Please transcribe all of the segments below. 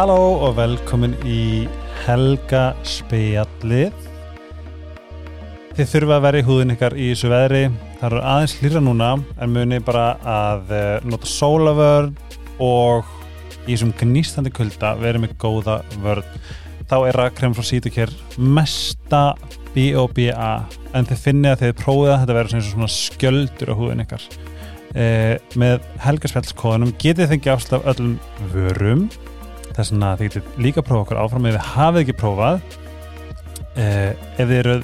Halló og velkomin í Helga spjallið. Þið þurfa að vera í húðin ykkar í þessu veðri. Það eru aðeins hlýra núna en muni bara að eh, nota sólavörn og í þessum gnýstandi kulda verið með góða vörn. Þá er rakkrem frá Sítukér mesta B.O.B.A. En þið finnið að þið prófið að þetta verður svona skjöldur á húðin ykkar. Eh, með helgaspjallskóðunum getið þið ekki afslaf öllum vörum þess að þið getið líka prófa okkur áfram ef þið hafið ekki prófað. Eh, ef þið eru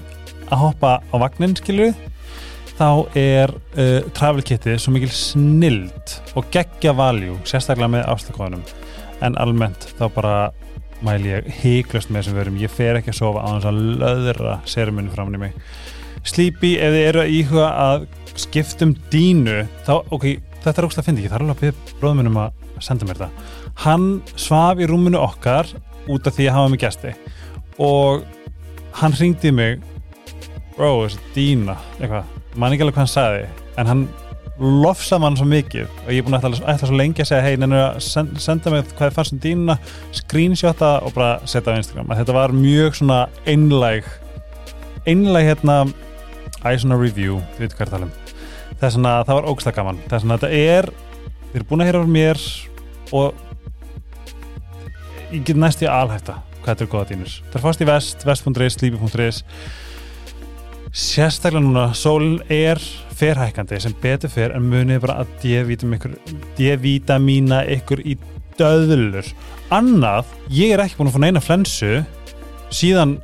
að hoppa á vagnin skilju þá er uh, travel kitið svo mikil snild og geggja valjú, sérstaklega með afslagkóðunum en almennt þá bara mæl ég heiklust með þessum vörum. Ég fer ekki að sofa á þess að löðra serumunni framann í mig. Sleepy, ef þið eru að íhuga að skiptum dínu þá, ok, þetta er ógst að finna ekki, það er alveg að byrja bróðum að senda mér þetta hann svaf í rúmunu okkar út af því að hafa mig gæsti og hann ringdi mig bro, þessi dína? Eitthvað, mann ekki alveg hvað hann sagði en hann lofsa mann svo mikið og ég er búin að ætla, svo lengi að segja hei, nefnir að senda, mig hvað er fannst um dínuna screenshota og bara setja á Instagram. Að þetta var mjög svona einlæg einlæg hérna æg svona review, þið veitum hvað er að tala um. Það er svona, það var ógsta gaman. Það er svona, þetta er, þið eru búin að heyra frá mér og ég get næst í alhætta hvað þetta er góða dýnur. Það er fast í vest, vest.is, lífi.is sérstaklega núna, sólinn er ferhækandi sem betur fer en munið bara að D-vitamína ykkur í döðlur. Annað, ég er ekki búin að fá neina flensu síðan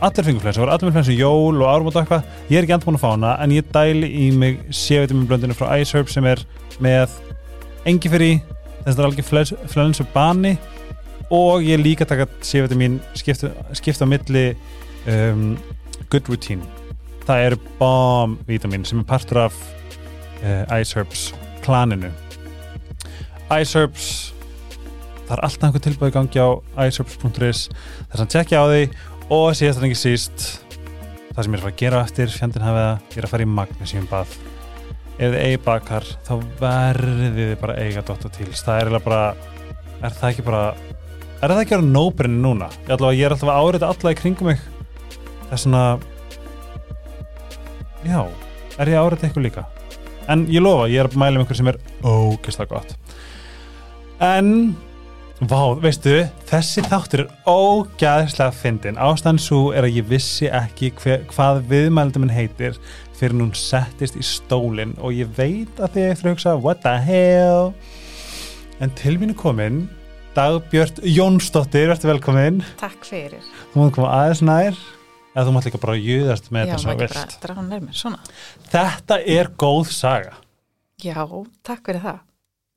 allir fengur flensu, allir með flensu jól og árum og eitthvað, ég er ekki andur búin að fá hana en ég dæli í mig C-vitamin blöndinu frá iSherb sem er með engi fyrir þess að það er alveg flensu bani. Og ég líka taka C-vitamin skipta, skipta á milli um, good routine. Það er BOM-vitamin sem er partur af uh, iSerbs klaninu iSerbs það er alltaf einhver tilbúið gangi á iSerbs.is þess að tjekkja á því. Og síðast en ekki síst það sem ég er að fara að gera eftir fjandin hafið að ég er að fara í magnesium bað ef þið eigi bakar þá verðið þið bara eiga Dr. Teals það er bara er það ekki bara er það ekki að vera nóbrinni núna? Ég, allavega, ég er alltaf að áriða alla í kringum mig. Það er svona já, er ég að áriða eitthvað líka? En ég lofa, ég er að mæla um einhver sem er ógeðslega gott. En vá, veistu þessi þáttur er ógeðslega fyndin ástæðan svo er að ég vissi ekki hver, hvað viðmældum minn heitir fyrir hún settist í stólinn og ég veit að þið eftir að hugsa what the hell? En til mínu komin Dagbjörn Jónsdóttir, verður velkomin. Takk fyrir. Þú mátt koma aðeins nær. Eða þú mátt líka bara júðast með þetta sem þú vilt. Þetta er góð saga. Já, takk fyrir það.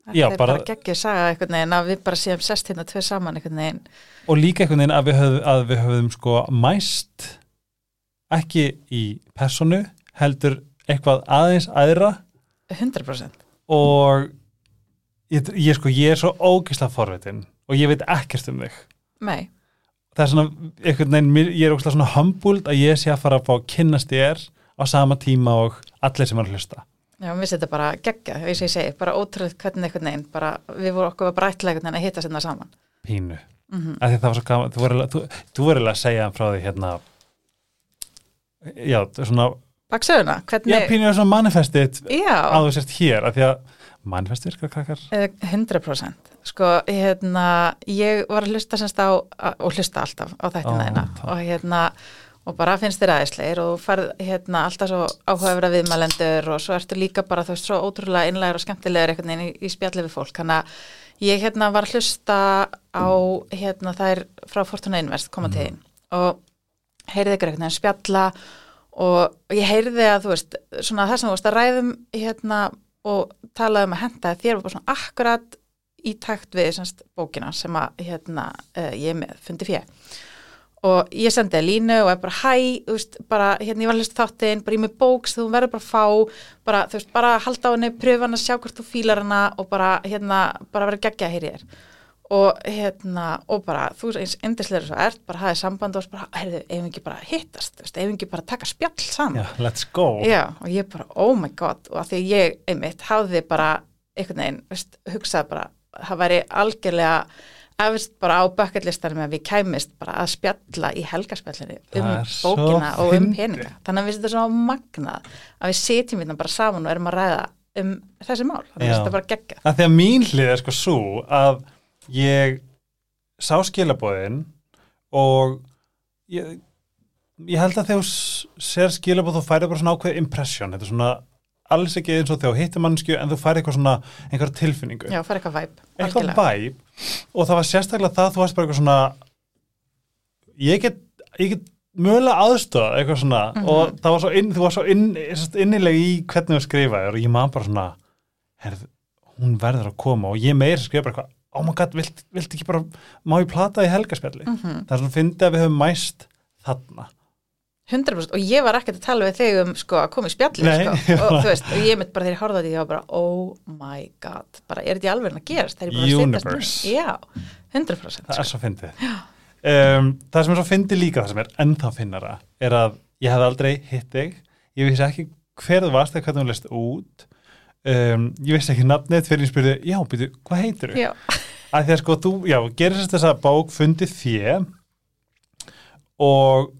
Þetta Já, er bara- bara, geggjur saga einhvern veginn að við bara séum sest hérna tvö saman einhvern veginn. Og líka einhvern veginn að við höfum, að við höfum sko mæst ekki í personu heldur eitthvað aðeins aðra 100% og ég, ég sko ég er svo ógislega forvitin og ég veit ekkert um þig. Nei, það er svona einhvern veginn, ég er ógislega svona humbled að ég sé að fara að fá kynnast þér á sama tíma og allir sem er að hlusta. Já, mér finnst þetta bara geggja eins og ég segi, bara ótrúlega hvernig einhvern veginn bara, við vorum okkur bara ætla einhvern veginn að hitta sinna saman. Pínu. Mm -hmm. af því það var svo gaman, þú voru eiginlega- þú, þú voru eiginlega að segja frá því hérna já, svona Baksöguna, já, hvernig pínu er svona manifestið Já, að þú sért hér, af því að manifest virkar krakkar? Eh, 100% Sko, hérna, ég var að hlusta semst á, og hlusta alltaf á þættina þeina takk. og hérna, og bara finnst þér aðeinsleir og farð hérna alltaf svo áhugaverða viðmælendur og svo ertu líka bara þú veist svo ótrúlega innlægur og skemmtilegur einhvern veginn í, í spjalli við fólk, þannig að ég hérna var að hlusta á hérna þær frá Fortuna Invest koma til þín. Og heyrði ykkur einhvern veginn spjalla og ég heyrði að þú veist svona það sem þú veist að ræðum hérna og talaði um að henda þér var bara svona akkurat í takt við semst, bókina sem að hérna, uh, ég er fundi fjö og ég sendi það línu og er bara hæ, þú veist, bara hérna ég var að hlusta þáttinn, bara ég er með bóks þú verður bara fá, bara þú veist, bara halda á henni, pröfa hann að sjá hvort þú fílar hana og bara hérna, bara vera geggja að heyri þér og hérna, og bara þú eins indislegur svo ert, bara hafið samband og bara, heyrðu, við ekki bara hittast? Við ekki bara taka spjall saman? Já, let's go. Já, og ég bara, oh my god og að því ég, einmitt, hafði bara einhvern veginn, veist, hugsað bara það væri algjörlega efst bara á bucketlistanum að við kæmist bara að spjalla í helgaspjallinu Það um bókina og um peninga þannig að við þetta svo magnað að við setjum við bara saman og erum að ræða um þessi mál, þannig að þetta bara gegga að því að mín hlið er sko svo að ég sá skilabóðin og ég, ég held að þegar þú s- sér skilabóð þú færið bara svona ákveð impression. Þetta er svona alls ekki eins og þegar þú hittir mannsku en þú færið eitthvað svona einhver tilfinningu. Já, fara eitthvað væp eitthvað væp og það var sérstaklega það þú varst bara eitthvað svona ég get, ég get mögulega aðstöða eitthvað svona. Mhm. og það var svo inn, þú var svo inn, innileg í hvernig þú skrifaðir og ég man bara svona herð, hún verður að koma. Og ég meir skrifa bara eitthvað oh my god, vilt, vilt ekki bara má ég plata í helgaspjalli Mhm. það er svona fyndið að við höfum mæst þarna. 100% og ég var ekkert að tala við þig um sko að koma í spjallið Nei, sko. Og þú veist, og ég mitt bara þegar ég horfði á því var bara, oh my god bara er þetta í alveg að gerast? Þegar ég bara að Universe. niður? já, 100% það sko. er svo fyndið. Um, það sem er svo fyndið líka það sem er ennþá finnara er að ég hef aldrei hitt þig. Ég vissi ekki hver þú varst eða hvernig þú leist út um, ég vissi ekki nafnið fyrir ég spurði, já, byrju, hvað heitir þú? já, að því að sko, þú, já, gerir sérst þessa bók fundið þé og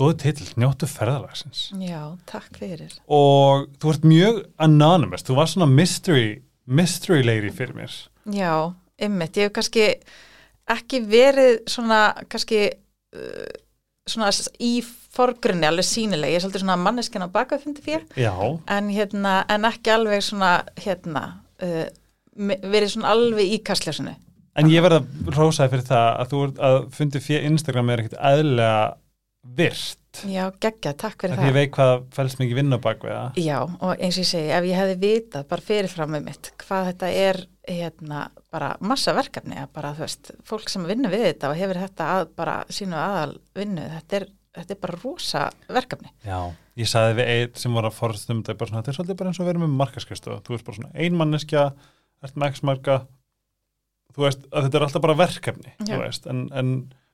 góðu titill, njóttu ferðalagsins. Já, takk fyrir. Og þú ert mjög anonymous, þú var svona mystery mystery lady fyrir mér. Já, ymmit, ég hef kannski ekki verið svona kannski uh, svona í forgrunni alveg sínileg, ég er svolítið svona manneskinn á baka fundi fyrir, já, en hérna en ekki alveg svona hérna uh, verið svona alveg í kastljósinu. En ég verð að rósaði fyrir það að þú að fundið fyrir Instagram er ekkert eðlilega virt. Já, geggja, takk fyrir það. því ég veit hvað fælst mikið vinna bak við það. Já, og eins og ég segi, ef ég hefði vitað bara fyrirfram með mitt, hvað þetta er hérna, bara massa verkefni að bara, þú veist, fólk sem vinnur við þetta og hefur þetta að bara sínu aðal vinnu, þetta er, þetta er bara rosa verkefni. Já, ég sagði við eitt sem var að forðast um þetta bara svona, þetta er svolítið bara eins og vera með markaskristu þú veist bara svona ein manneskja ert með x marka. Þú veist að þetta er alltaf bara verkefni veist, en, en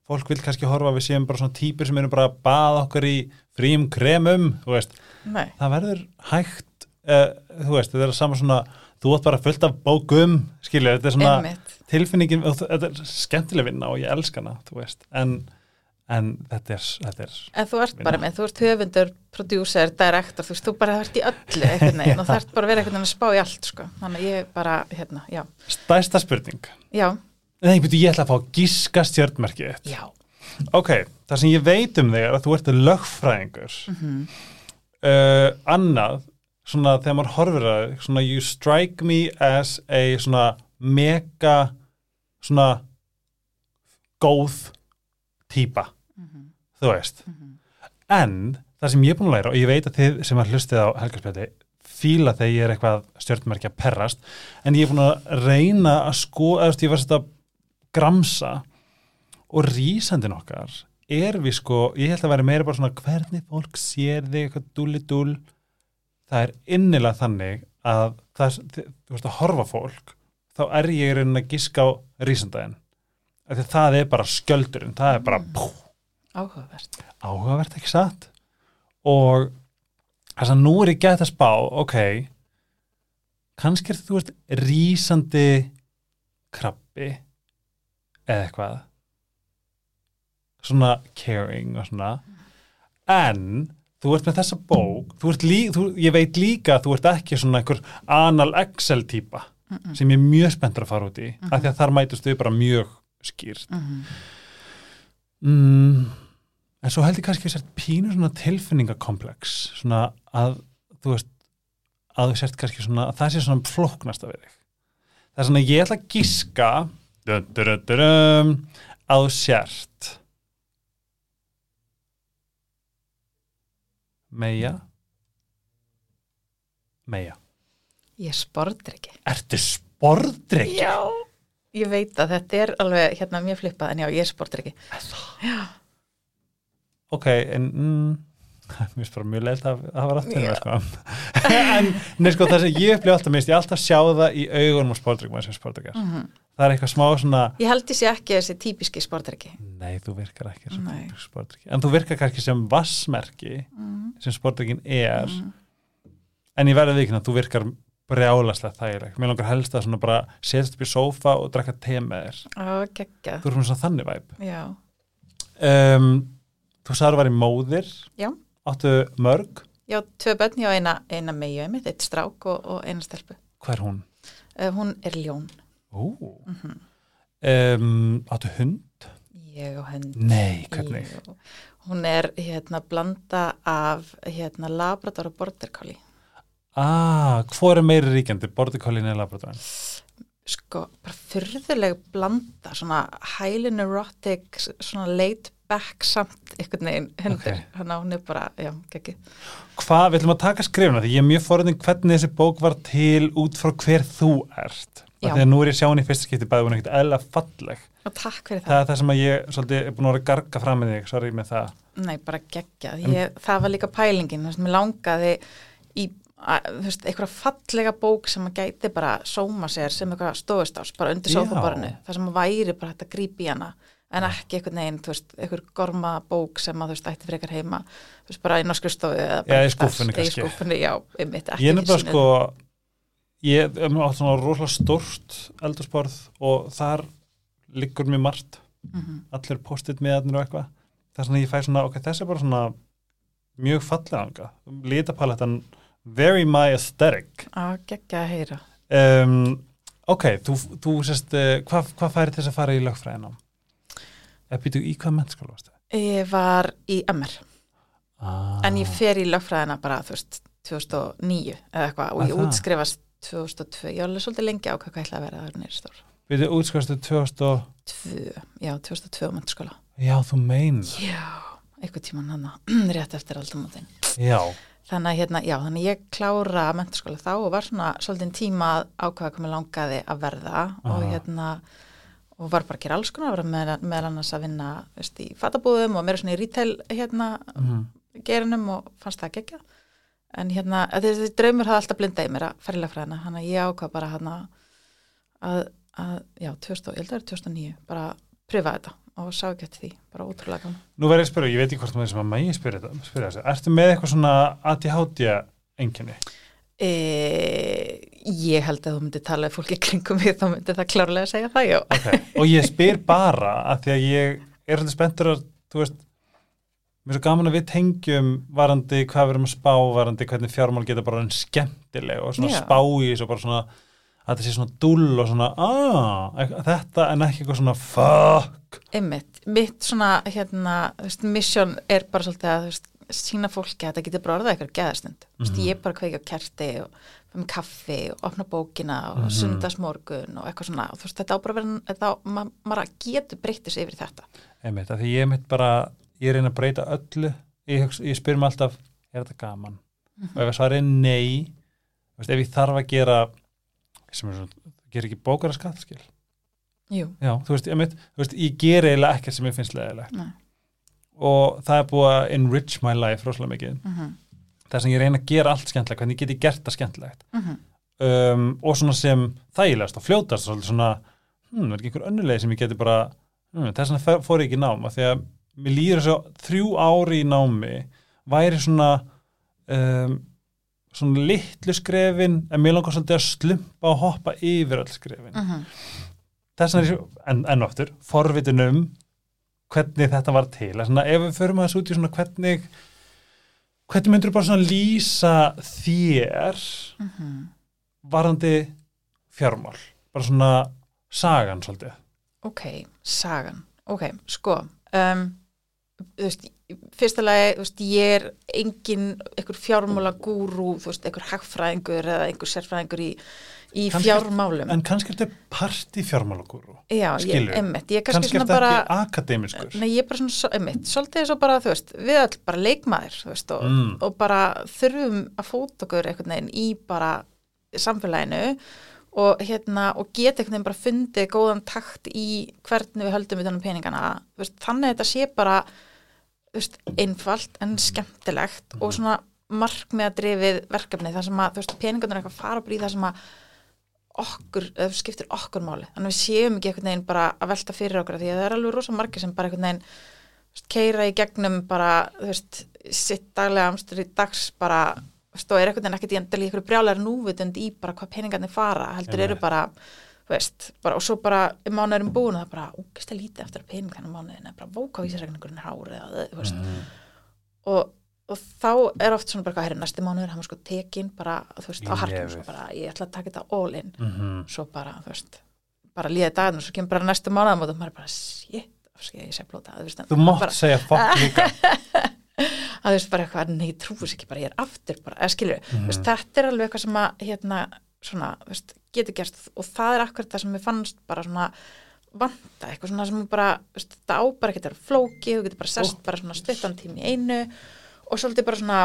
fólk vil kannski horfa við séum bara svona típur sem eru bara að baða okkur í frím kremum þú veist, Nei, það verður hægt uh, þú veist, þetta er sama svona þú átt bara fullt af bókum skilja, þetta er svona einmitt. tilfinningin þetta er skemmtileg vinna og ég elska hana þú veist, en, en þetta er, þetta er En þú ert bara með, þú ert höfundur, prodúser, direktor, þú veist, þú bara ert í öllu einhvern veginn og þarf bara að vera veginn að spá í allt, sko. Þannig ég bara, hérna, já, stærsta spurning. Já, Nei, betur, ég ætla að fá gíska stjörnmerkið þitt. já, Ok, það sem ég veit um þig er að þú ert lögfræðingur. mhm, Uh, annað, svona þegar maður horfir að svona you strike me as a svona mega svona góð típa, mhm, þú veist. mhm. En það sem ég er búin að læra og ég veit að þið sem að hlustið á helgarspjalli fíla þegar ég er eitthvað stjörnmerkja perrast, en ég er búin að reyna að sko, eða ég var sett að gramsa og rísandin okkar er við sko, ég held að vera meira bara svona hvernig fólk sér þig eitthvað dúli dúl það er innilega þannig að það, þú veist að horfa fólk þá er ég rauninni að giska á að það er bara skjöldurinn, það er bara pú, áhugavert. áhugavert ekki satt? Og þess að nú er ég gætt að spá ok kannski er þú veist rísandi krabbi eða eitthvað. Svona caring og svona. En þú ert með þessa bók þú ert lí, þú, ég veit líka að þú ert ekki svona einhver anal Excel típa Mm sem ég er mjög spenntur að fara út í af því að þar mætust þau bara mjög skýrt. -hmm. mm, en svo held ég kannski að sért pínu svona tilfinningakomplex svona að þú veist að þú sért kannski svona að það sé svona flóknasta við þig það er svona ég ætla að gíska dun, dun, dun, að þú sért meja meja Ég sportir ekki. ertu sporðdrykki? Já, ég veit að þetta er alveg hérna mjög flippað, en já, ég sportir ekki. Ok, en mm, mér bara mjög leilt að aftur með sko. En nei sko það sem ég upplifa alltaf minnst ég alltaf sjá það í augunum á sportryggum sem sportryggjar, Mm það er eitthvað smá svona Ég held sé ekki þessi típiski ekki. nei þú virkar ekki sem Nei. sportryggi en þú virkar kannski sem vassmerki Mm sem sportryggin er. -hmm. en ég verði vikna, þú virkar brjálaslega þægileg. Mér langar helst að svona bara setjast upp í sófa og drekka te með þér. Geggja, þú erum svona þannig væp um, þú sagði að var í móðir Já. áttu mörg, já, tvö börn, já, eina, eina meiu einmitt, eitt strák og, og eina stelpu hvað er hún? uh, hún er ljón Ó. mm Um, áttu hund? ég og hund Nei, hvernig? Jú. hún er hérna blanda af hérna labrador og border collie Ah, hvor er meiri ríkjandi, border collie eða labradorin? sko, bara fyrðuleg blanda svona highly neurotic svona laid back samt einhvern veginn hundur, Ok. hann á hún er bara já, geggið Hvað, við ætlum að taka skrifuna því ég er mjög forðin hvernig þessi bók var til út frá hver þú ert. Að nú er ég sján í fyrsta skipti bæði hún ekkert eðla falleg. Og takk fyrir það það er það. sem að ég svolítið er búin að vera að garga fram með þig, sorry með það. Nei, bara geggjað. Ég, það var líka pælingin, þú veist, mér langaði í, að, einhverja fallega bók sem að gæti bara sóma sér sem eitthvað stofustás, bara undir sófaborinu, það sem að væri bara hægt að grípa í hana, en ekki einhvern veginn, þú veist, einhver gorma bók sem að, þú veist, ætti frekar heima, þú veist, bara inn á skrifstofu eða Já, bara í skúffunni staðar, kannski. Í skúffunni, já, einmitt, ekki Ég er nefnilega sko ég er átt svona rosalega stórt eldursporð og þar liggur mér margt. Mhm. allir post-it miðarnir og eitthvað. Það er svona ég fæ svona, ok, þessi er bara svona mjög fallega anga litapalettan, very my aesthetic. Á, geggjað að heyra. um, ok, þú, þú sérst uh, hvað hva færi þess að fara í lögfræðina eða býtu í hvað mennskóla varstu? Ég var í MR, Ah, en ég fer í lögfræðina bara, þú veist, 2009 eða eitthvað og ég það? útskrifast 2002, ég var alveg svolítið lengi á hvað ég ætla að vera það nýri stór. býtu útskastu 2000 og Tvö, já, 2002 á mennskóla. já, þú mein Já, eitthvað tíman hann rétt eftir aldamótin. já, Þannig að hérna, já, þannig ég klára mennskóla þá og var svona svolítið tíma hvað mér langaði að verða og Aha. hérna og var bara að gera alls konar, var með, annars að vinna veist, í fatabúðum og meira svona í retail hérna mm. gerinum og fannst það gegja en hérna, að þessi draumur hafði alltaf blindað í mér að fara í lagfræðina, hann að ég ákvað bara hann að, að já, 2000, ég held að það er 2009 bara pröfa þetta og sá ekki eftir því bara ótrúlega gaman. Nú verður ég að spyrja, ég veit ekki hvort maður sem að mægi spyrja þetta, spyrja þessu. Ertu með eitthvað svona ADHD enginni? E, ég held að þú myndir tala um fólki kringum mig, þá myndir það klárlega segja það, já. Ok, og ég spyr bara að því að ég er svolítið spenntur að, þú veist, mér er svo gaman að við tengjum varandi hvað við erum að spá, varandi hvernig fjármál geta bara en skemmtileg og svona Já. spá í þessu bara svona, að þetta sé svona dúll og svona, ah, þetta en ekki eitthvað svona, fuck. Einmitt, mitt svona, hérna, þú veist, mission er bara svolítið að, þú veist, sína fólki að þetta getur bara orðað eitthvað geðastund. Veist, Mhm. ég bara kveiki á kerti og með kaffi og opna bókina og Mhm. sundagsmorgun og eitthvað svona og þú veist, þetta á bara að vera, þetta á, ma maður getur breyttis yfir þetta. Einmitt, því ég mitt bara, ég reyna að breyta öllu, ég, ég spyr mig alltaf, er þetta gaman? Og ef ég svarið er nei, veist, ef ég þarf að gera, sem er svona, gera ekki bókara skattskil, Jú, já, þú veist, ég, mitt, þú veist, ég ger eiginlega ekkert sem ég finnst leðilegt nei. og það er búið að enrich my life rosalega mikið, Mm það sem ég reyna að gera allt skemmtilegt, hvernig get ég gert það skemmtilegt. -hmm. um, og svona sem þægilegast og fljótast, svona, hm, er ekki einhver önnulegi sem ég geti bara, hm, þess vegna fór ég ekki í nám, af því að mér líður þess að þrjú ári í námi væri svona um, svona litlu skrefin en mér langar svolítið að slumpa og hoppa yfir öll skrefin. Mm þess vegna en, enn og aftur forvitin um hvernig þetta var til, að svona, ef við förum að þessu út í svona hvernig hvernig myndur bara svona lýsa þér -hmm. varandi fjármál bara svona sagan svolítið Ok, sagan. Ok, sko, um, þú veist, fyrsta lagi, þú veist, ég er engin einhver fjármála gúrú, þú veist, einhver hagfræðingur eða einhver sérfræðingur í, í Kannski- fjármálum. en kannski er þetta skilur. einmitt, ég er kannski, kannski er þetta ekki akademiskur nei, ég er bara svona, svo- einmitt, svolítið svo bara, þú veist, við öll bara leikmaður, þú veist, og, Mm. og bara þurfum að fóta okkur einhvern veginn í bara samfélaginu og hérna, og geta einhvern veginn bara fundið góðan takt í hvernig við höldum við þennan peningana, veist, þannig að þetta sé bara, þú veist, einfalt en skemmtilegt og svona markmiða drifið verkefni þar sem að, þú veist, peningarnir eitthvað fara bara í það sem að okkur, eða skiptir okkur máli. Þannig að við séum ekki einhvern veginn bara að velta fyrir okkur því að það er alveg rosa margir sem bara þú veist, keira í gegnum bara, þú veist, sitt daglega amstur í dags bara, veist, og er einhvern veginn ekkert í endali ykkur brjálæri núvitund í bara hvað peningarnir fara heldur eru bara, þú veist bara, og svo bara um mánuðurum búin og það bara úkist að lítið eftir að peningarnir mánuðin er bara vókavísirregningurinn er hárið eða, þú veist, Mhm. og, og þá er oft svona bara hvað herri næsti mánuður, hann var sko tekin bara, þú veist, á nefið. svo bara, ég ætla að taka þetta all in Mhm. svo bara, þú veist, bara líða daginn og svo kemur bara næstu mánuðum og maður er bara shit, ég sé blóta þú veist, Þú mátt bara, segja fokk líka að þú veist bara eitthvað, nei, ég sér ekki bara, ég er aftur bara, eða Mhm. þú veist, þetta er alveg eitthvað sem að, hérna, svona, þú veist, getur gerst og það er akkurat það sem mér fannst bara svona vanta, eitthvað svona sem bara, veist, þetta á bara getur flókið, þú getur bara sest bara svona stuttan tími einu og svolítið bara svona,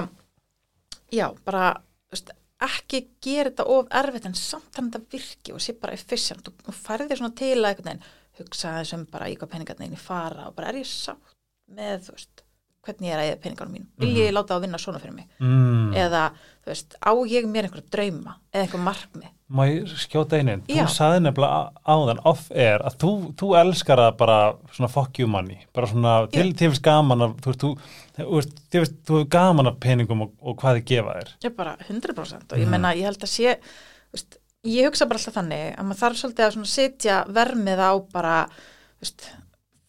já, bara, veist, ekki gera þetta of erfitt en samt hann þetta virki og sé bara efficient. Og, færði þér svona til að hugsa þessum bara í hvað peningarnir fara og bara er ég sátt með, þú veist, hvernig ég er að eða peningarnum mín vil ég láta það vinna svona fyrir mig? Mm. eða, þú veist, á ég mér einhverja drauma eða einhver markmi Má ég skjóta einin? Þú saði nefnilega áðan off-air að þú, þú elskar það bara svona fuck you money, bara svona til, þess gaman að þú veist, þú, þú þú er gaman af peningum og, og hvað þið gefa þér. ég bara 100% og ég menna, ég held að sé veist, ég hugsa bara alltaf þannig að maður þarf svolítið að setja vermið á bara, þú veist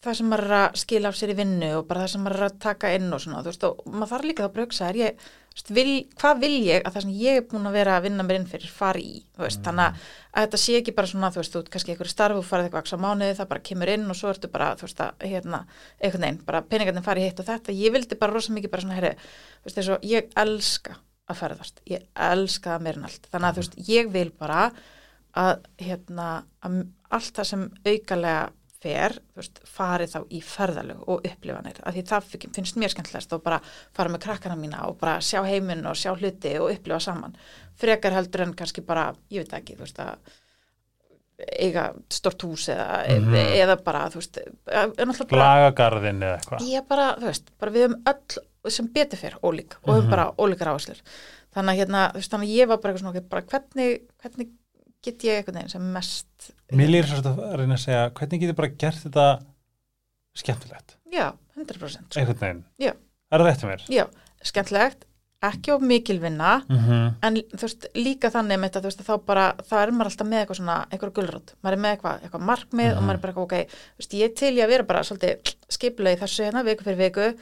það sem maður er að skila af sér í vinnu og bara það sem maður er að taka inn og svona þú veist, og maður þarf líka að hugsa er ég, þú veist, vil, hvað vil ég að það sem ég er búin að vera að vinna mér inn fyrir fari í, þú veist, þannig að, að þetta sé ekki bara svona, þú veist, þú ert kannski einhverju starf og farið eitthvað á mánuði, það bara kemur inn og svo ertu bara, þú veist, að, hérna, einhvern veginn, bara peningarnir fari í hitt og þetta, ég vildi bara rosa mikið bara svona, herri, þú veist, þess að ég elska að ferðast, ég elska það meir en allt, þannig að þú veist, ég vil bara að, hérna, að allt það sem aukalega fer, veist, farið þá í ferðalög og upplifanir, af því það fi- finnst mér skemmtilegast og bara fara með krakkana mína og bara sjá heiminn og sjá hluti og upplifa saman, frekar heldur en kannski bara, ég veit ekki, þú veist að eiga stort hús eða, Mhm. eða bara, þú veist náttúrulega bara, Lagagarðin eða eitthvað. ég bara, þú veist, bara við höfum öll sem betur fyrir ólík og höfum bara ólíkar áherslur þannig að hérna, þú veist, þannig að ég var bara eitthvað svona, bara hvernig, hvernig get ég eitthvað neginn sem mest Mér lýr svo að reyna að segja, hvernig getur bara gert þetta skemmtilegt? já, 100% sko. Veginn. Já. Er það rétt um mér? já, skemmtilegt, ekki of mikil vinna Mm -hmm. en þú veist, líka þannig með þetta, þú veist, þá bara, þá er maður alltaf með eitthvað svona, eitthvað gulrót, maður er með eitthvað, eitthvað markmið og maður er bara ok, þú veist, ég til í að vera bara svolítið skipulega í þessu hérna, viku fyrir viku,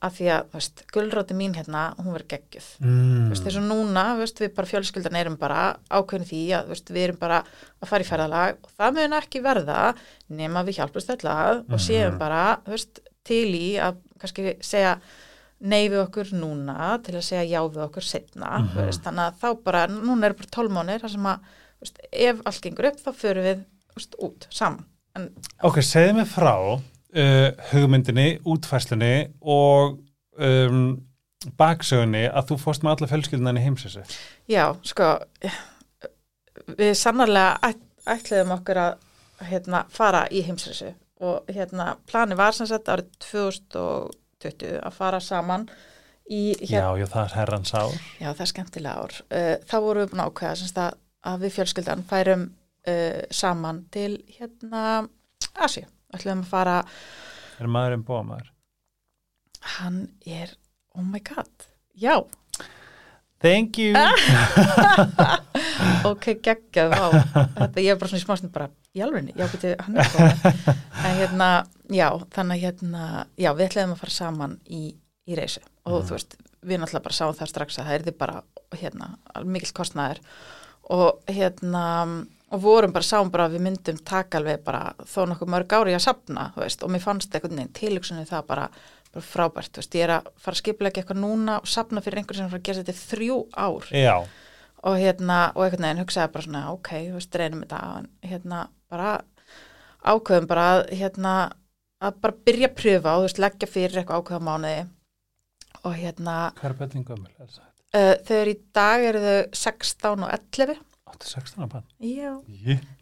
af því að, þú veist, gulróti mín hérna, hún verður geggjuð. Mm. Þú veist, þess að núna, þú veist, við bara fjölskyldan erum bara ákveðin því að, þú veist, við erum bara að fara í ferðalag og það mun ekki verða nema við hjálpust og nei við okkur núna til að segja já við okkur setna, þú veist, þannig að þá bara, núna eru bara tólmónir þar sem að, veist, ef allt gengur upp þá förum við, veist, út saman. En Ok, segðu mig frá uh, hugmyndinni, útfærslunni og um, baksögunni að þú fórst með alla fjölskyldunan í heimsessu. Já, sko við sannarlega æt, ætliðum okkur að hérna, fara í heimsreysu og hérna, plani var sem sagt árið 2020 að fara saman í Já, hérna, já, það er herrans ár. já, það er skemmtilega ár uh, þá vorum við búin ákveða að, að við fjölskyldan færum uh, saman til hérna Asi, ætliðum að fara Er maðurinn búa maður? hann er, oh my god já, Thank you. ok, geggjað þetta ég er bara svona í smásnum bara í alvegni, já, beti, hann er góð en hérna, já, þannig hérna já, við ætlaðum að fara saman í, í reysu og þú veist, við náttúrulega bara sáum það strax að það erði bara, hérna mikill kostnæður og hérna og vorum bara, sáum bara að við myndum taka alveg bara þó nokkuð mörg ári að sapna, þú veist, og mér fannst einhvern veginn tilugsunni það bara, bara frábært, þú veist, ég er að fara að skiplega eitthvað núna og sapna fyrir einhver sem er að fara að gera þetta þrjú ár Já, og hérna, og einhvern veginn hugsaði bara svona, ok, þú veist, reynum þetta hérna, bara ákveðum bara að, hérna að bara byrja að pröfa og þú veist, leggja fyrir eitthvað ákveða mánuði og hérna, hvað er bötning gömul? Er það? uh, þau eru í dag eru þau 16 og 11 8-16 á bann? já,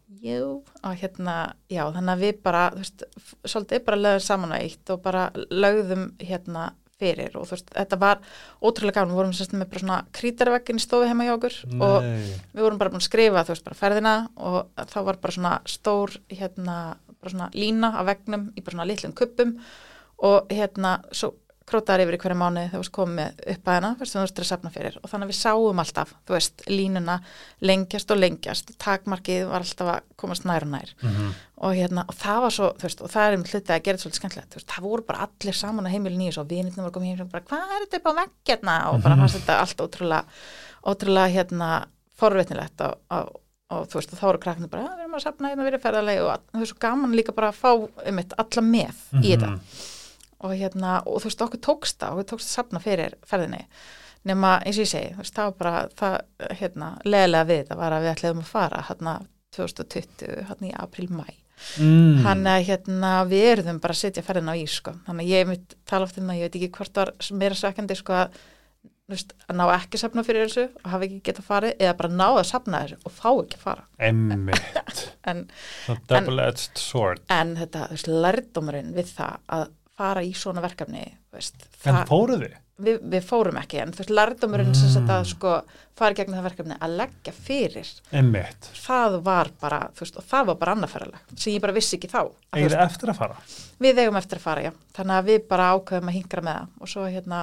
Jú. og hérna, já, þannig að við bara þú veist, svolítið bara lögðum saman á eitt og bara lögðum hérna fyrir og þú veist, þetta var ótrúlega gaman, við vorum sérst með bara svona krítarvekkin í stofu heima hjá okkur og Nei. við vorum bara búin að skrifa þú veist bara ferðina og þá var bara svona stór hérna bara svona lína af vegnum í bara svona litlum kuppum og hérna svo krótaðar yfir í hverju mánu þegar þú veist komið upp að hana þú veist, þú veist að safna fyrir. Og þannig að við sáum alltaf þú veist, línuna lengjast og lengjast. Takmarkið var alltaf að komast nær og nær. Mhm. og hérna, og það var svo, veist, og það er um hlutið að gera þetta svolítið skemmtilegt, veist, það voru bara allir saman á heimilin í þessu og vinirnir voru komið heim og bara, hvað er þetta upp á vegg hérna? Og bara fannst þetta allt ótrúlega, ótrúlega hérna, forvitnilegt og, og, og þú veist, og þá voru krakknir bara, "Já, við erum að safna hérna verið ferðarlega og þú veist, að og hérna, og þú veist, okkur tókst það okkur tókst að safna fyrir ferðinni. Nema, eins og ég segi, þú veist, það var bara það, hérna, leðilega við þetta var að við ætlaðum að fara, hérna 2020 hérna í april-mæ Mm. hann að hérna við erum bara að setja ferðin á ís sko. þannig að ég mitt tala oft um það, ég veit ekki hvort var meira svekkandi sko að, veist, að ná ekki safna fyrir þessu og hafa ekki getað farið eða bara ná að safna þessu og fá ekki að fara. Emmitt en, The double-edged sword. En þetta, þú veist, lærdómurinn við það að fara í svona verkefni veist, En fóruð þið? við, við fórum ekki en þú veist, lærdómurinn sem Mm. þetta sko fara í gegnum það verkefni að leggja fyrir. Emmitt það var bara, veist, og það var bara annarferðaleg sem ég bara vissi ekki þá Egið þið eftir að fara? við eigum eftir að fara, já. Þannig að við bara ákveðum að hingra með það og svo hérna,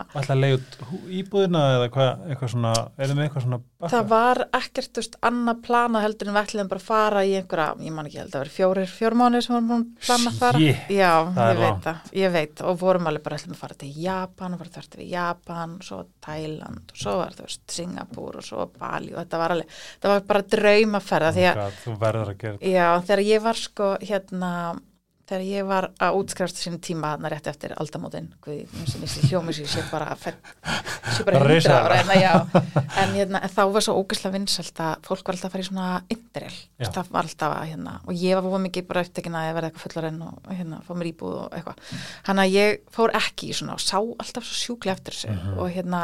út hú- íbúðina eða hvað, eitthvað svona, erum við eitthvað svona baka? það var ekkert, þú veist, annað plana heldur en við ætlum bara að fara í einhverja, ég man ekki held að vera fjórir, fjór mánuðir sem vorum búin að fara. Já, það ég veit það, ég veit. Og vorum alveg bara ætlum að fara til Japan og fara þörti við Japan, svo Thailand og svo var þú veist, Singapúr og svo Bali og þetta var alveg, það var bara draumaferða því að Oh God, Þú verður að gera þetta Já, þegar ég var sko hérna, þegar ég var að útskrifast sínum tíma þarna rétt eftir aldamótin, guði, mér sem ég hljómi sér sé bara fett, sé bara risaeðla. ára, hérna, en hérna, en þá var svo ógæslega vinsælt að fólk var alltaf að fara í svona interrail, Já. það var alltaf að hérna, og ég var fóð mikið bara upptekin að ég verði eitthvað fullarinn og hérna, fá mér íbúð og eitthvað, hann að ég fór ekki í svona og sá alltaf svo sjúklega eftir þessu Mhm. og hérna,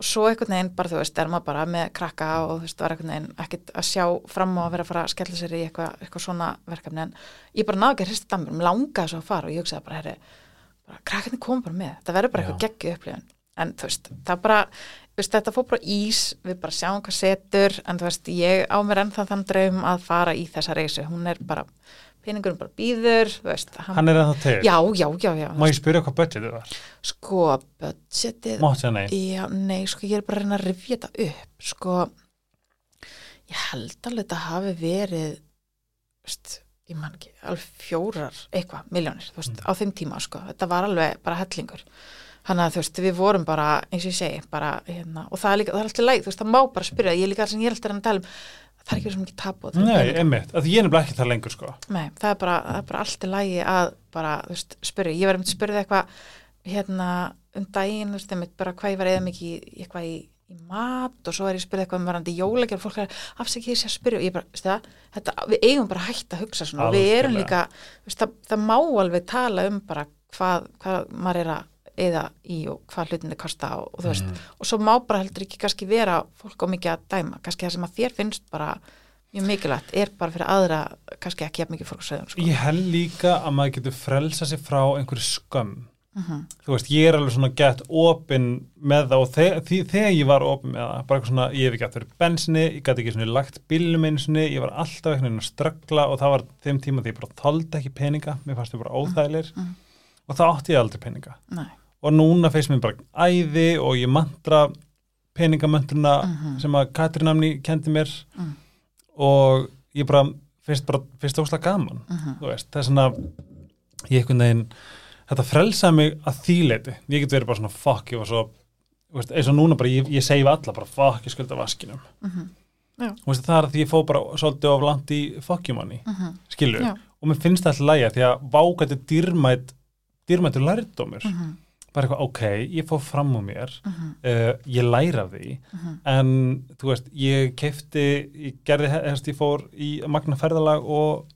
og svo einhvern veginn bara, þú veist, er maður bara með krakka og þú veist, var einhvern veginn ekkert að sjá fram á að vera að fara að skella sér í eitthvað, eitthvað svona verkefni. En ég bara náði ekki að hrista dammur, mér langaði svo að fara og ég hugsaði bara, herri, bara krakkarnir koma bara með, það verður bara eitthvað geggju upplifun. En þú veist, það bara veist, þetta fór bara ís, við bara sjáum hvað setur. En þú veist, ég á mér ennþá þann draum að fara í þessa reysu, hún er bara peningurum bara býður, veist Hann er ennþá til? Já, já, já, já, Má ég spyrja hvað budgetið var? sko, budgetið Mátt ég nei. Já, nei, sko ég er bara að reyna að rifja þetta upp sko. Ég held alveg þetta hafi verið veist, ég man ekki alveg fjórar, eitthvað, miljónir þú veist, Mm. á þeim tíma, sko, þetta var alveg bara hellingur, þannig að þú veist við vorum bara, eins og ég segi, bara hérna, og það er líka, það er alltaf leið, þú veist, það má bara spyrja. Ég er líka sem ég er alltaf að að tala um það er ekki svo mikið tapu Nei, einmitt, að ég er nefnilega ekki það lengur sko. Nei, það er bara, það er bara allt í lægi að bara, þú veist, spyrja, ég var einmitt spyrðið eitthvað hérna um daginn, þú veist, einmitt bara hvað ég var eða mikið eitthvað í, í mat og svo er ég spyrðið eitthvað um varandi jólækjur og fólk er afsækið sér að spyrja og ég bara, veist það, þetta, við eigum bara að hætta að hugsa svona. Og við erum líka, þú það, það má alveg tala um bara hvað, hvað maður er að eða í og hvað hlutinni kosta og, og þú veist, Mhm. og svo má bara heldur ekki kannski vera fólk á mikið að dæma, kannski það sem að þér finnst bara mjög mikilvægt er bara fyrir aðra kannski ekki jafn mikið fólk sögum sko. Ég held líka að maður getur frelsa sig frá einhverju skömm Mhm. Þú veist, ég er alveg svona gett opinn með það og þe því, þegar ég var opinn með það, bara eitthvað svona, ég hef ekki aftur bensinni, ég gæti ekki svona lagt bílnum einu sinni, ég var alltaf einhvern veginn að ströggla og það var þeim tíma því ég bara þoldi ekki peninga, mér fannst þau bara óþægilegir Mhm. og þá átti ég aldrei peninga Nei. Og núna feist mér bara æði og ég mantra peningamöntruna Mhm. sem að Katrín Amni kendi mér Mhm. og ég bara finnst bara, það óslega gaman Mhm. þú veist, það er svona ég einhvern veginn, þetta frelsaði mig að þýleiti, ég get verið bara svona fuck, ég var svo, veist, eins og núna bara ég, ég segi við alla bara fuck, ég skulda vaskinum þú veist, það er að því ég fó bara svolítið of langt í fuck you money, Já. og mér finnst það alltaf lægja því að vágætti dýrmætt dýrmættur lærdómur Mhm. Bara eitthvað, ok, ég fór fram á mér Mhm. uh, ég læra því Mhm. en þú veist, ég keifti ég gerði, hefst, ég fór í magna ferðalag og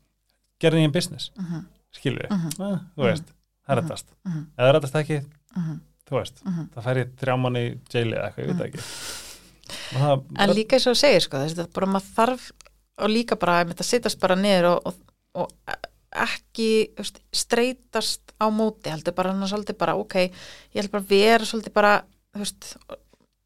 gerði einn business, Mhm. skilur Mhm. uh, þú veist, það er rettast eða það rettast ekki, þú veist það fær ég þrjá manni jaili eða eitthvað, ég veit það ekki það, En líka eins og segir sko, þess að bara maður þarf og líka bara að þetta sittast bara niður og, og, og ekki veist, streytast á móti heldur bara hann svolítið bara ok ég held bara vera svolítið bara veist,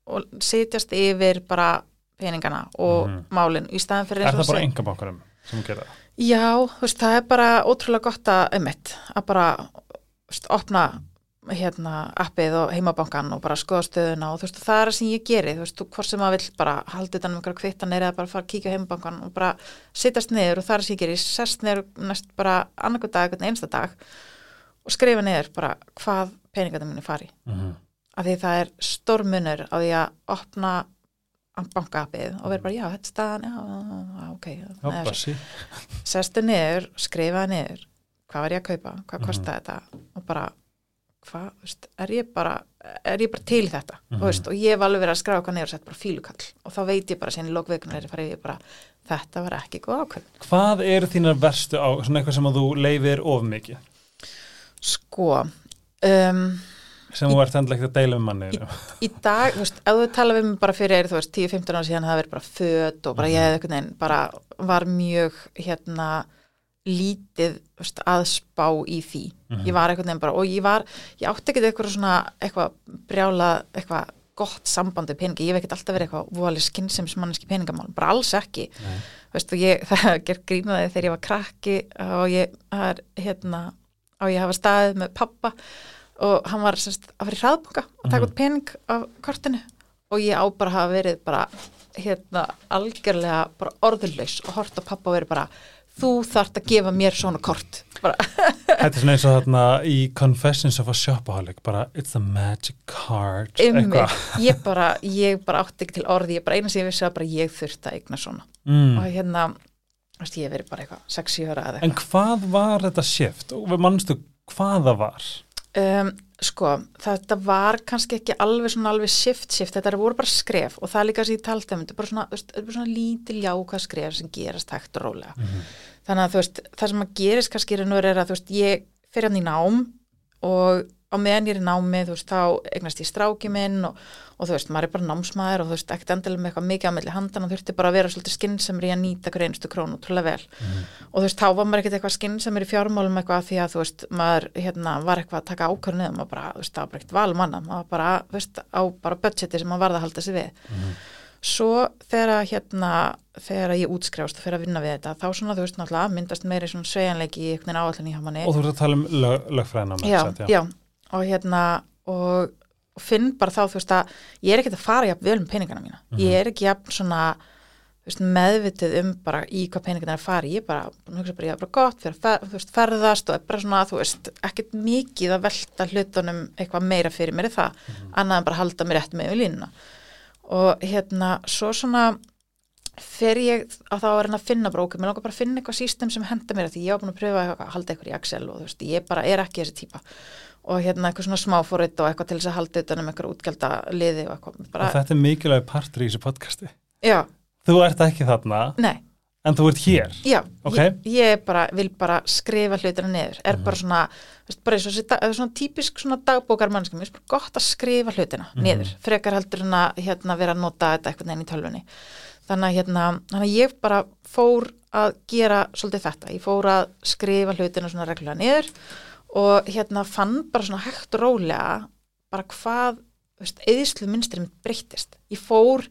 og, sitjast yfir bara peningana og Mhm. málin í staðan fyrir er eins og það bara þú segir- engabankarum sem gera það Já, veist, það er bara ótrúlega gott að einmitt, að bara opna hérna appið og heimabankan og bara skoða stöðuna og þú veist, það er það sem ég geri þú veist, hvort sem maður vill bara halda utan um einhverja kvittanir eða bara fara að kíkja heimabankan og bara sittast niður og það er það sem ég geri sest niður næst bara annarkoð dag einsta dag og skrifa niður bara hvað peningarnir minni fari Mhm. af því það er stórmunur á því að opna bankaapið og vera bara, já, þetta staðan já, ok sestu niður, skrifaði niður hvað var ég að kaupa, hvað Mhm. kostaði þetta og bara, hvað þú veist, er ég bara, er ég bara til í þetta Mhm. þú veist, og ég hef alveg verið að skrifa hvað niður og sett bara fílukall og þá veit ég bara síðan í lókveikunar er ég farið ég bara, þetta var ekki góð ákveð Hvað eru þínar verstu á, svona eitthvað sem að þú leifir of mikið? sko um, Sem þú ert endilegt að deila um manni. í dag, þú veist, ef þú tala við mig bara fyrir, þú veist, 10-15 ára síðan það verið bara föt og bara ég hefði einhvern veginn bara var mjög hérna lítið veist, að spá í því. Ég var einhvern veginn bara, og ég var ég átti ekkert eitthvað svona, eitthvað brjála eitthvað gott samband við peningi, ég hef ekkert alltaf verið eitthvað voðalega skynsums manneski peningamál, bara alls ekki. Veist, og ég, það ger grínaði þegar ég var krakki og ég er, hérna, á ég hafa staðið með pappa og hann var semst að fara í hraðbóka að taka Mhm. út pening af kortinu. Og ég á bara að hafa verið bara hérna algjörlega bara orðurlaus og hort á pappa og verið bara þú þarft að gefa mér svona kort Þetta er svona eins og þarna í Confessions of a Shopaholic, bara it's the magic card. um ég bara, ég bara átti ekki til orði ég bara eina sem ég vissi að bara ég þurfti að eigna svona Mm. og hérna, veist, ég hef verið bara eitthvað 6-7 ára eða En hvað var þetta shift? Mannstu hvað það var? um, sko, þetta var kannski ekki alveg svona alveg shift shift, þetta voru bara skref og það er líka sem ég taldi um, þetta er bara svona, svona lítil jákvæð skref sem gerast hægt og rólega Mhm. Þannig að þú veist, það sem að gerist kannski er að þú veist, ég fyrir hann í nám og á meðan ég er í námi þú veist, þá eignast ég stráki minn og, og þú veist, maður er bara námsmaður og þú veist, ekkert endilega með eitthvað mikið á milli handan og þurfti bara að vera svolítið skynnsamur í að nýta hver einstu krónu trúlega vel. Og þú veist, þá var maður ekkert eitthvað skynnsamur í fjármálum eitthvað því að þú veist, maður hérna, var eitthvað að taka ákvörnum og maður bara, þú veist, það var bara ekkert val manna. Maður bara, þú veist, á bara budgeti sem maður varða að halda sig við svo þegar að, hérna þegar að ég útskrjást og fyrir að vinna við þetta þá svona þú veist náttúrulega myndast meiri svona svejanleiki í einhvern veginn áallin í hamanni Og þú ert að tala um lög, lögfræðina með já, sagt, já. og hérna og, finn bara þá þú veist að ég er ekkert að fara jafn vel um peningana mína. Ég er ekki jafn svona veist, meðvitið um bara í hvað peningana er að fara ég er bara, að hugsa bara, ég er bara gott fyrir að fer, veist, ferðast og er bara svona, þú veist ekkert mikið að velta hlutunum eitthvað meira fyrir mér er það, annað en bara halda mér rétt með við línuna og hérna, svo svona fer ég á þá að reyna að finna ok, mér langar bara að finna eitthvað system sem henda mér því ég var búin að pröfa að halda eitthvað í Excel og þú veist, ég bara er ekki þessi típa. Og hérna eitthvað svona smáfórit og eitthvað til þess að halda utan um eitthvað útgjalda liði og eitthvað, Og bara, þetta er mikilvæg partur í þessu podcasti. já, Þú ert ekki þarna, nei, en þú ert hér. já, Ok. ég, ég bara vil bara skrifa hlutina niður, er bara svona veist, bara eða svona típisk svona dagbókar mannskum, mér er bara gott að skrifa hlutina niður, frekar heldur en að hérna vera að nota þetta eitthvað neginn í tölvunni. Þannig að hérna, þannig að ég bara fór að gera svolítið þetta, ég fór að skrifa hlutina svona reglulega niður og hérna fann bara svona hægt og rólega bara hvað, veist, eðislu minnstri mitt breyttist, ég fór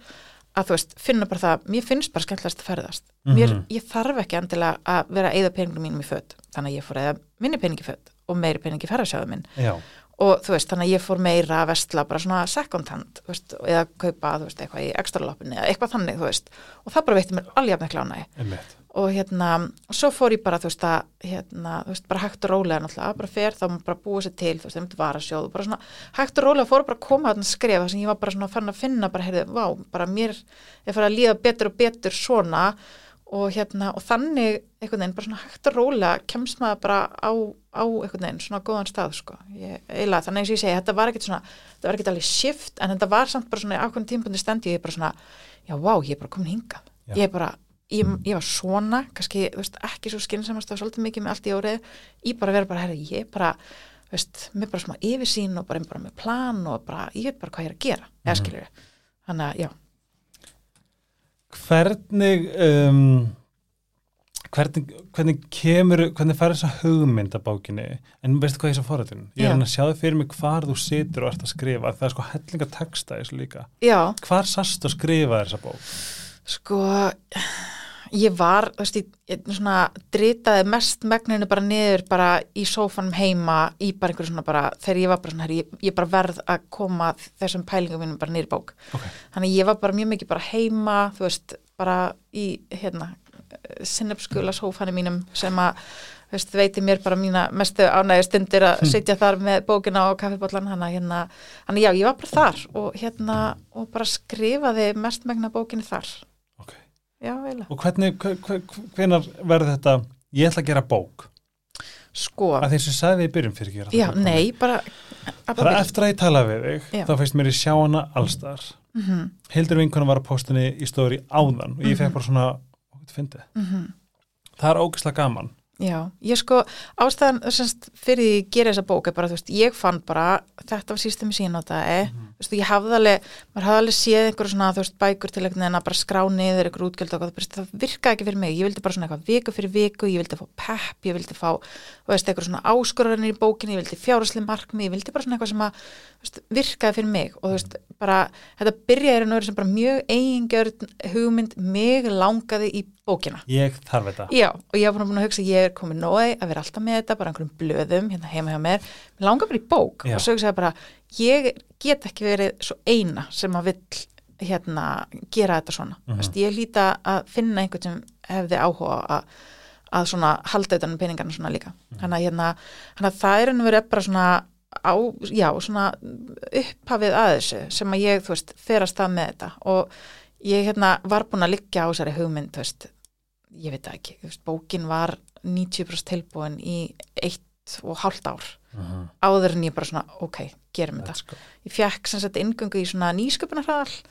að þú veist, finna bara það, mér finnst bara skemmtilegast að ferðast, mér, Mhm. ég þarf ekki endilega að vera að eyða peningum mínum í föt þannig að ég fór að eyða minni peningi föt og meiri peningi ferðarsjáðu minn Já. og þú veist, þannig að ég fór meira að vestla bara svona second hand, þú veist, eða kaupa, þú veist, eitthvað í ekstra loppinni eða eitthvað þannig, þú veist, og það bara veitti mér alveg með klánaði Einmitt. Og hérna, og svo fór ég bara, þú veist, að hérna, þú veist, bara hægt og rólega náttúrulega, bara fer þá má bara búa sér til, þú veist, það myndi vara sjóð og bara svona hægt og rólega fór bara að koma skref þar sem ég var bara svona fann að finna, bara heyrðu, vá, bara mér er farið að líða betur og betur svona og hérna, og þannig einhvern veginn, bara svona hægt og rólega kemst maður bara á, á einhvern veginn svona góðan stað, sko, ég, eiginlega þannig eins og ég segi, þetta var ekkit svona, þetta var ekkit alveg shift, en þetta var samt bara svona, ákveðin tímpundi stendi, ég bara svona, já, vá, ég er bara komin hingað, Já. ég er bara Ég, ég var svona, kannski, veist, ekki svo skynnsamast og svolítið mikið með allt í órið ég bara vera bara, herri, ég er bara veist, með bara smá yfirsýn og bara, bara með plan og bara, ég veit bara hvað ég er að gera eða Mhm. skilur þannig að, já, Hvernig, um, hvernig, hvernig kemur, hvernig þessa hugmynd að bókinni, en veistu hvað ég er svo forrættin? Ég er Já. hann að sjá þau fyrir mig hvar þú situr og ert að skrifa, það er sko hellinga texta þessu líka. já Hvar sast að skrifa þessa bók? sko ég var, þú veist, ég, svona dritaði mest megninu bara niður bara í sófanum heima í bara einhverju svona bara, þegar ég var bara svona ég, ég bara verð að koma þessum pælingum mínum bara niður í bók. Ok. Þannig ég var bara mjög mikið bara heima, þú veist, bara í, hérna, sinnepskula sófanum mínum sem að, þú veist, veiti mér bara mína mestu ánægju stundir að sitja þar með bókina og kaffibóllan, hann að hérna, hann já, ég var bara þar og hérna, og bara skrifaði mest megna bókinu þar. Já, eiginlega. Og hvernig, hve- hve- hvenar verður þetta, ég ætla að gera bók, Sko, að því sem sagði í byrjun fyrir ekki já, nei, bara Það er eftir að ég tala við þig, Já. þá feist mér í sjá hana allstar. mm -hmm, Hildur vinkona var á postinni í stóri áðan og ég fekk bara svona, hvað fyndið? mhm. Það er ógeðslega gaman. Já, ég sko ástæðan semst, fyrir því að gera þessa bók er bara, þú veist, ég fann bara þetta var sístum í sínotaði Mhm. þú veist, ég hafði alveg, maður hafði alveg séð einhverju svona, þú veist, bækur til einhvern veginn að bara skrá niður einhverju útgjöld og eitthvað, það virkaði ekki fyrir mig, ég vildi bara svona eitthvað viku fyrir viku, ég vildi fá pepp, ég vildi fá, þú veist, einhverju svona áskorarnir í bókinni, ég vildi fjárasli markmi, ég vildi bara svona eitthvað sem að, veist, virkaði fyrir mig og þú veist, bara, þetta byrjaði sem bara mjög eigingjörn hugmynd, mig langaði í bókina. Ég þarf þetta. Já, og ég var búin að hugsa, ég er komin nóði að vera alltaf með þetta, bara einhverjum blöðum hérna heima hjá mér, mér langar bara í bók Já. og svo hugsaði bara, ég get ekki verið svo eina sem að vill hérna gera þetta svona Mhm. Vist, ég líta að finna einhvern sem hefði áhuga að, að svona halda utan um peningarna svona líka þannig að hérna, þannig að það er ennum verið bara svona á, já, svona upphafið að þessu sem að ég, þú veist, fer að stað með þetta og ég hérna var búin að liggja á þessari hugmynd, þú veist ég veit ekki, veist, bókin var 90% tilbúin í eitt og hálft ár Mhm. áður en ég bara svona, ok, gerum þetta Let's go. ég fekk sem sagt inngöngu í svona nýsköpunarhraðal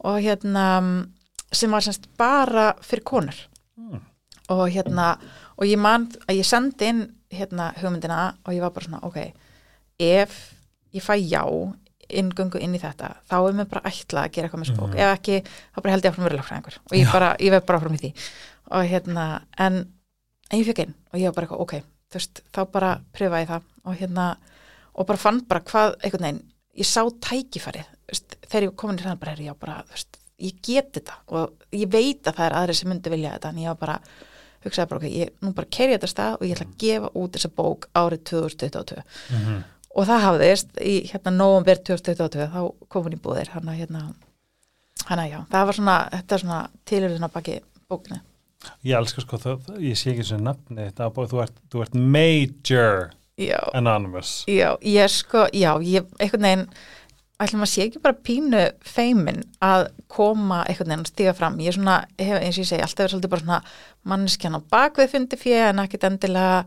og hérna sem var semst bara fyrir konur Mm. og hérna og ég man að ég sendi inn hérna hugmyndina og ég var bara svona, ok ef ég fæ já inngöngu inn í þetta, þá er mér bara ætla að gera eitthvað með spók, Mhm. ef ekki þá bara held ég áfram verið lögfræðingur og ég bara, ég vef bara áfram í því og hérna, en, en ég fekk inn og ég var bara eitthvað, ok, þú veist þá bara pröfa ég það og hérna og bara fann bara hvað, einhvern veginn ég sá tækifærið, þú veist, þegar ég kom inn í hrann bara, já, bara, þú veist, ég get þetta og ég veit að það er aðri sem myndi vilja þetta en ég var bara, hugsaði bara, ok, ég nú bara kerja þetta stað og ég ætla að gefa út þessa bók árið 2022 Mhm. og það hafðist í hérna november 2022 þá kom hún í búðir hann að hérna hann að já, það var svona, þetta er svona tilurðina baki bókinu Ég elskar sko, það, ég sé ekki sem nafni þetta á bóð, þú þú ert Major já, Anonymous. já, ég sko, já, ég einhvern veginn ætlum að sé ekki bara pínu feimin að koma einhvern veginn að stíga fram. Ég er svona, hef, eins og ég segi, alltaf er svolítið bara svona manneskjan á bakvið fundi fjö en ekkit endilega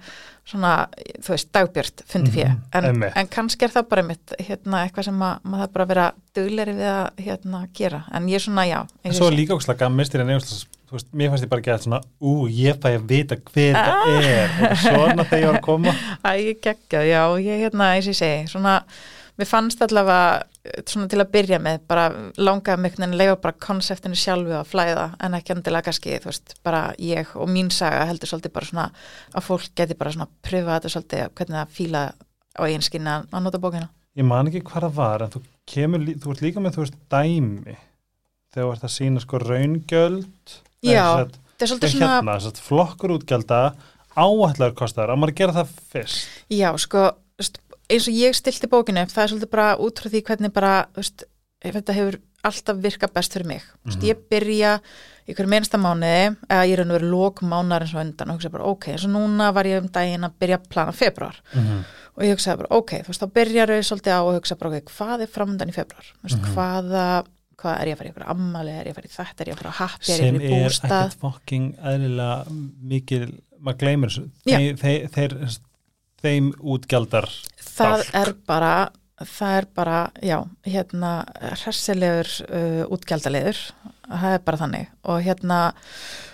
svona þú veist, dagbjört fundi fjö Mhm, en, einmitt. en kannski er það bara mitt hérna, eitthvað sem að, maður það bara að vera dugleri við að hérna, gera, en ég er svona, já En svo líka ókslega gaman mistir en nefnst, þú veist, mér fannst ég bara gett svona, ú, ég fæ að vita hver Ah. þetta er og svona þegar ég var að koma. Æ, ég geggja, já, ég hérna, eins og ég segi, svona, mér fannst allavega eh, svona til að byrja með, bara langaði mig en lega bara konseptinu sjálfu að flæða en ekki endilega kannski, þú veist, bara ég og mín saga heldur svolítið bara svona að fólk geti bara svona pröfa þetta svolítið hvernig það fíla á eigin skinni að, að nota bókina. Ég man ekki hvað það var, en þú kemur, þú ert líka með, þú veist, dæmi þegar þú ert að sína sko raungjöld. Já, Þetta er svolítið svona, hérna, að flokkur útgjalda áætlar kostar, að maður gera það fyrst. já, sko, eins og ég stilti bókinu það er svolítið bara út frá því hvernig bara, veist, þetta hefur alltaf virkað best fyrir mig. Mhm. veist, ég byrja í hverju minnsta mánuði, eða ég er raun og verið lók mánar eins og undan og hugsa bara, ok, eins og núna var ég um daginn að byrja að plana februar Mm -hmm. og ég hugsaði bara, ok, þú veist, þá byrjar ég svolítið á og hugsa bara, ok, hvað er framöndan í februar? Veist, Mhm. hvaða, hvað er ég að fara í ykkur ammali, er ég að fara í þetta, er ég að fara á happi, er ég sem að fara í er bústað? ekkert fokking eðlilega mikil, maður gleymir þessu. Þeir, þeir, þeir, þeim útgjaldar það Bálk. er bara það er bara, já, hérna hressilegur uh, útgjaldalegur það er bara þannig. Og hérna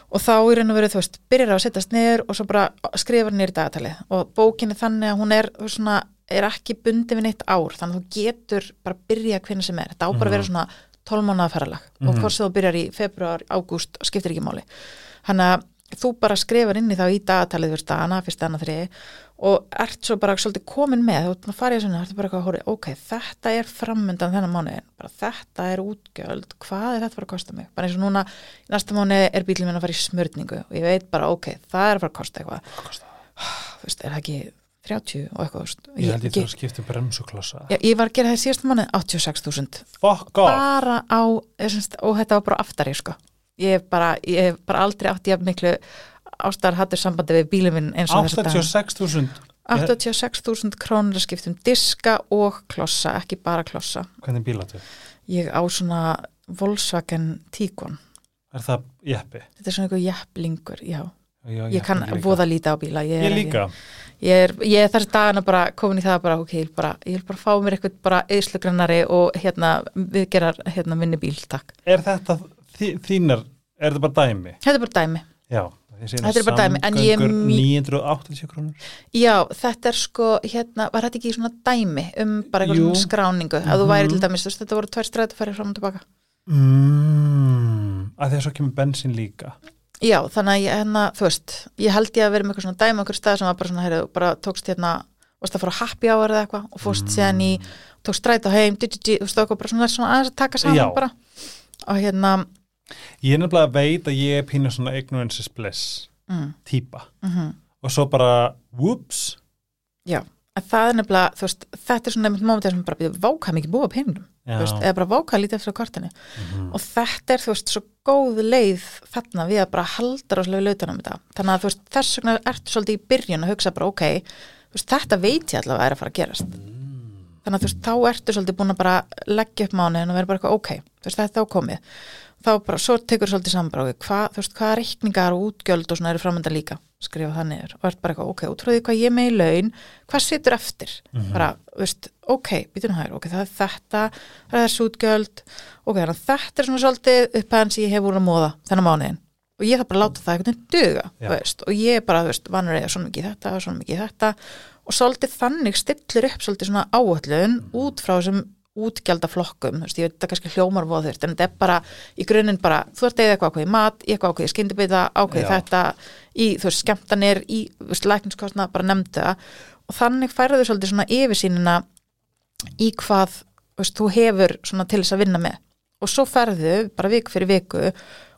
og þá í raun og veru, þú veist, byrjar að setjast niður og svo bara skrifar niður í dagatalið. Og bókin er þannig að hún er svona, er ekki bundið við neitt ár. Þannig að þú getur bara byrja hvernig sem er. Þetta á bara að vera svona 12 mánuða ferralag og Mhm. hvort sem þú byrjar í februar, ágúst skiptir ekki máli. Hann að þú bara skrifar inn í þá í dagatalið fyrir dagana, fyrst dagana þrið og ert svo bara svolítið komin með þú ert búin að fara í þessu, það er bara eitthvað að hóri ok, þetta er framundan þennan bara þetta er útgjöld, hvað er þetta að fara að kosta mig, bara eins og núna næsta mánuði er bílum minn að fara í smörningu og ég veit bara ok, það er að fara að kosta eitthvað. Þú veist, er það ekki 30 og eitthvað veist. Ég held ég ég, þarf að skipta bremsuklossa ég, ég var að gera það í síðasta mánuði 86.000 Fuck off bara á, ég syns, og þetta var bara aftari sko. ég hef bara, ég bara aldrei átt ég miklu ástar hattur sambandi við bílum minn eins og þess að 86.000 86.000 krónur að skipta um diska og klossa, ekki bara klossa Hvernig bíl áttu? ég á svona Volkswagen Tiguan Er það jeppi? þetta er svona einhver jepplingur, já Já, ég kann voða lítið á bíla ég, Ég líka. ég er, ég er þess dagana bara komin í það bara, ok, ég vil bara, ég vil bara fá mér eitthvað bara eðslugrannari og hérna við gerar hérna minni bíl, takk. Er þetta þí- þínar, er þetta bara dæmi? þetta er bara dæmi, Já Þetta er bara dæmi, en ég samgöngur mý- 980 krónur. Já, þetta er sko hérna, var þetta ekki svona dæmi um bara eitthvað skráningu, að þú væri Mhm. til dæmis, þetta voru tvær strætufæri fram og tilbaka. Mm, að því að svo kemur bensin líka Já, þannig að ég, hérna, þú veist, ég held ég að vera með eitthvað svona dæmi okkur stað sem var bara svona, heyrðu, bara tókst hérna, varst að fara happy hour eða eitthvað og fórst síðan í, tókst stræt á heim, di, di, di, þú veist, okkur bara svona, svona aðeins að taka saman Já. bara. Og hérna, Ég er nefnilega að veit að ég er pínu svona ignorance is bliss mm, típa. Mm og svo bara, whoops. Já, en það er nefnilega, þú veist, þetta er svona einmitt mómentið sem bara býður váka mikið búa peningum, veist, eða bara váka lítið eftir kortinu. Mhm. Og þetta er, þú veist, svo góð leið þarna við að bara halda rosalega við lautunum þetta. Þannig að þú veist, þess vegna ertu svolítið í byrjun að hugsa bara, ok, veist, þetta veit ég allavega er að fara að gerast. Þannig að þú veist, þá ertu svolítið búin að bara leggja upp mánuðin og vera bara ok, þú veist, þetta er þá komið. Þá bara, svo tekur svolítið saman bara, hvað, þú veist, hvaða reikningar og útgjöld og svona eru framönda líka, skrifa það niður. Og ert bara eitthvað, ok, út frá því hvað ég með í laun, hvað situr eftir? Bara, þú veist, ok, býtum hægur, ok, það er þetta, það er þessi útgjöld, ok, þannig að þetta er svona svolítið upphæðan sem ég hef úr að móða þennan mánuðin og ég þarf bara að láta það einhvern veginn duga, þú veist, og ég er bara, veist, vanur eða svona mikið þetta og svona mikið þetta. Og svolítið þannig stillir upp svolítið svona áallun út frá þessum útgjaldaflokkum, þú veist, ég veit þetta kannski hljómar voða þurft, en þetta er bara í grunninn bara, þú ert eða eitthvað ákveðið mat, eitthvað ákveðið skyndibita, ákveðið þetta í, þú veist, skemmtanir, í, þú veist, lækningskostna, bara nefndu það. Og þannig færðu svolítið svona yfirsýnina í hvað, þú veist, þú hefur svona til þess að vinna með. Og svo ferðu bara viku fyrir viku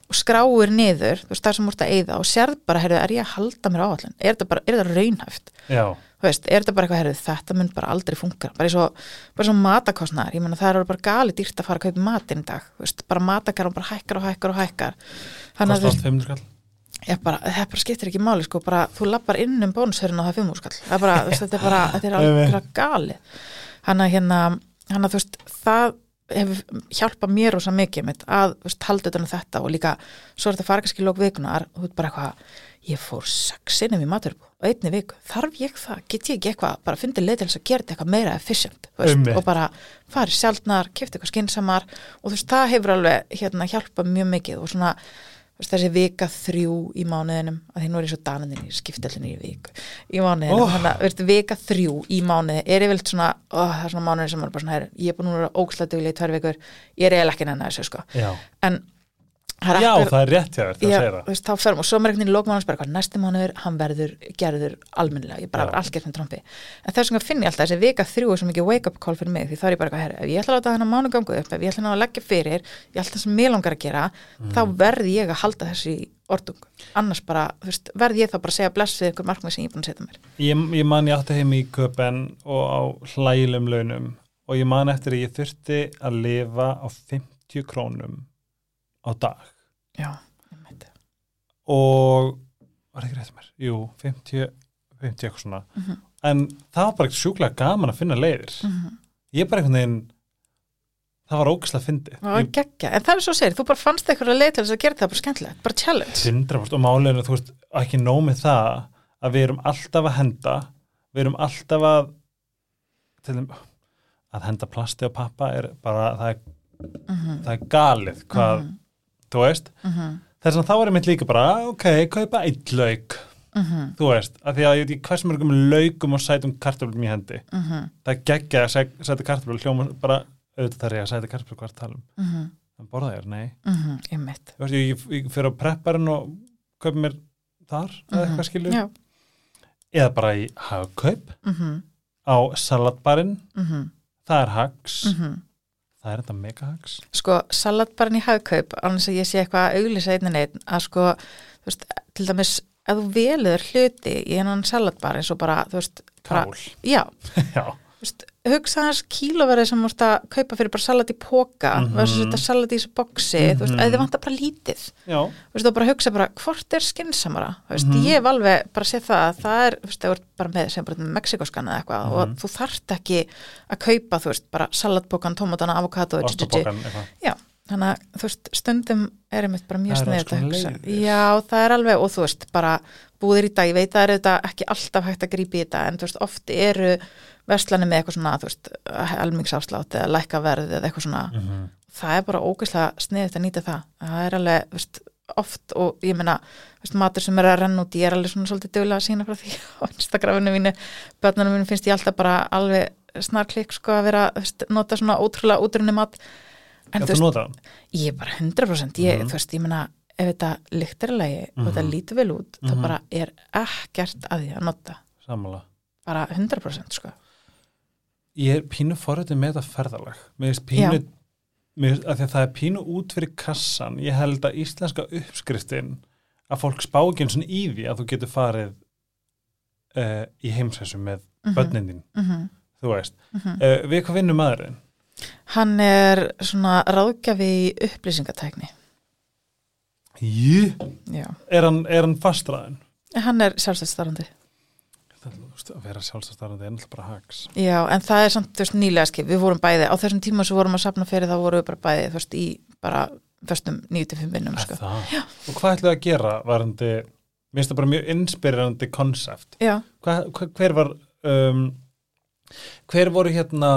og skráir niður, þú veist, það sem ert að eyða og sérð bara, heyrðu, er ég að halda mér á áallin er þetta bara, er þetta raunhæft? Já, veist, er þetta bara eitthvað, heyrðu, þetta mun bara aldrei funka. Bara eins og, matakostnaðar ég menna það eru bara gali dýrt að fara að kaupa matinn í dag. Veist, bara matakarum bara hækkar og hækkar og hækkar. Þannig að þú kostar veist, 500 skall. Ég bara, það bara skiptir ekki máli sko, bara, þú lappar inn um bónushörun og það er fimm úrskall það er bara, þú veist, þetta er bara, þetta er alveg gali hann að hérna þú veist, það hefur hjálpað mér rosa mikið mitt að halda utan um þetta og líka svo er þetta fara kannski í lók vikunar og þú veist bara eitthvað ég fór sex sinnum í maturbu og einni viku, þarf ég það, get ég ekki eitthvað bara fundið leið til þess að gera þetta eitthvað meira efficient veist, og bara farið sjaldnar kipta eitthvað skinsamar og þú veist, það hefur alveg hérna hjálpað mjög mikið og svona veist, þessi vika þrjú í mánuðinum að því nú er ég svo daninni, ég skipti allir í viku í mánuðinum, Oh. þannig að veist, vika þrjú í mánuði er yfirleitt svona ó, það er svona mánuði sem er bara svona, her, ég er vera ógstlega duglega í tvær vikur, ég er eiginlega ekki sko, Já, það er akkur- rétt hjá þér það segir það. veist, þá ferum og svo með einhvern veginn lókmáðans bara hvað næsti mánuður, hann verður gerður almennilega, ég bara verður allt gert með trompi. En þess vegna finn ég alltaf þessi vika þrjú svo mikið wake up call fyrir mig, því þá er ég bara eitthvað, herri, ef ég ætla að láta þennan mánu gangu upp, ef ég ætla að leggja fyrir ég ætla það sem mér langar að gera þá verð ég að halda þessi orðung. Annars bara, þú veist, verð ég þá bara að segja bless við ykkur markmið sem ég er búin að setja mér. Ég, ég man ég átti heim í köpen og á hlægilegum launum og ég man eftir að ég þurfti að lifa á 50 krónum á dag. Já, ég meit og var ekki rétt mér? Jú, 50, 50 eitthvað svona. Mhm. en það var bara ekki sjúklega gaman að finna leiðir. Mhm. ég bara einhvern veginn það var ógæslega var geggja, en það er svo segir, þú bara fannst eitthvað að leið til þess að gera það bara skemmtilegt, bara challenge. 100% og málinu, þú veist, ekki nóg með það að við erum alltaf að henda við erum alltaf að til þeim að henda plasti og pappa er bara, það er, Mhm, það er galið hvað, mhm, þú veist? Mhm, þess að þá er einmitt líka bara, ok, kaupa eitt lauk, mhm, þú veist að því að ég veit hvers mörgum laukum og sætum kartöflum í hendi, mhm, það er geggja að sæ- sæta kartöflum, hljóma bara auðvitað þar ég að sæta kartöflum hvað er að tala um mhm, en borða þér, nei, mhm, ég meit þú veist, ég, ég, ég fyrir á prepparinn og kaupa mér þar eða eitthvað skilur já, eða bara í hagkaup á salatbarinn. Það er hags það er þetta mega hags sko salatbarinn í hagkaup annars að ég sé eitthvað að auglýsa einn en einn að sko, þú veist, til dæmis ef þú veluður hluti í hennan salatbar eins og bara, þú veist, bara, kál. Já, já, þú veist, hugsa hans kílóverið sem þú veist að kaupa fyrir bara salat í póka mm Mhm. versus þetta salat í þessu boksi, þú veist, Mhm. að þið vantar bara lítið já, þú veist, og bara hugsa bara, hvort er skinsamara þú veist, Mhm. ég hef alveg bara séð það að það er, þú veist, það er bara með sem bara með Mexikoskan eða eitthvað Mhm. og þú þarft ekki að kaupa, þú veist, bara salatbókan, tómatana, avokado, Já, þannig að þú veist, stundum er einmitt bara mjög eru að konar hugsa. Já, það er alveg, og þú veist, bara búðir í dag, ég veit að það er þetta ekki alltaf hægt að grípa í þetta, en þú veist, oft eru verslanir með eitthvað svona, þú veist, helmingsafslátt eða lækkaverð eða eitthvað svona, Mhm. það er bara ógeðslega sniðið að nýta það. Það er alveg, þú veist, oft og ég meina, þú veist, matur sem er að renna út, ég er alveg svona svolítið dögulega að sína frá því á Instagraminu mínu, börnunum mínu finnst ég alltaf bara alveg snarklik sko að vera, þú veist, nota svona ótrúlega útrunni mat. En þú veist, Ég er bara 100% ég, Mhm. þú veist, ég meina ef þetta lyktir lagi og þetta Mhm. lítur vel út þá Mhm. bara er ekkert að því að nota bara 100% sko ég er pínu forröndið með þetta ferðalag. Mér finnst pínu mér, því að það er pínu út fyrir kassan. Ég held að íslenska uppskriftin að fólk spá ekki eins og í því að þú getur farið uh, í heimsæsum með Mhm. börnin þín, Mhm, þú veist. Mhm. uh, við hvað vinnum maðurinn? Hann er svona ráðgjafi upplýsingatækni. Jú, Já, er hann, hann fastraðin? hann er veist, að vera sjálfsastarandi er náttúrulega bara hags Já, en það er samt, veist, nýlega skip við vorum bæði, á þessum tíma sem vorum að sapna fyrir þá vorum við bara bæði, veist, í bara föstum 9-5 vinnum, Er sko? Og hvað ætlaðu að gera varandi, mér finnst það bara mjög inspirerandi konsept. Hver var, um, hver voru hérna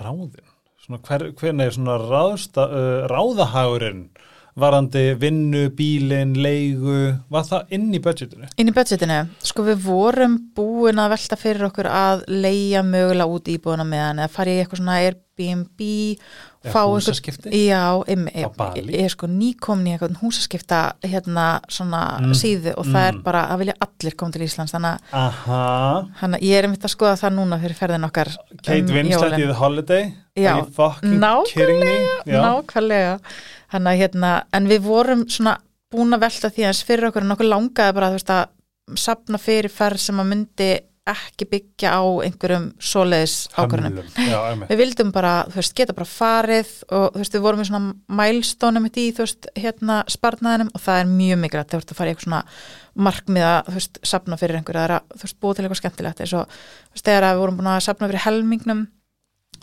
ráðin? Svona hver, hver nei, svona ráðsta, uh, ráðahagurinn varandi vinnu, bílin, leigu, var það inn í budgetinu? inn í budgetinu, sko við vorum búin að velta fyrir okkur að leia mögulega út íbúðuna með hann eða fara í eitthvað svona Airbnb Eða húsaskipti? já, em, Bali? ég er sko nýkomin í eitthvað húsaskipta hérna svona Mm, síðu og það er mm. bara að vilja allir koma til Íslands þannig að ég er einmitt að skoða það núna fyrir ferðin okkar Kate um Winslet í The Holiday Já? Já. nákvæmlega hann að hérna, en við vorum svona búin að velta því að fyrir okkur en okkur langaði bara veist að sapna fyrir ferð sem að myndi ekki byggja á einhverjum svoleiðis einmitt. við vildum bara, þú veist, geta bara farið og þú veist, við vorum í svona mælstónum í, þú veist, hérna sparnaðinum og það er mjög mikilvægt, þú veist, að fara í eitthvað svona markmiða, þú veist, sapna fyrir einhverja, það er að, þú veist, búið til eitthvað skemmtilegt. Eins og, þú veist, þegar við vorum búin að sapna fyrir helmingnum,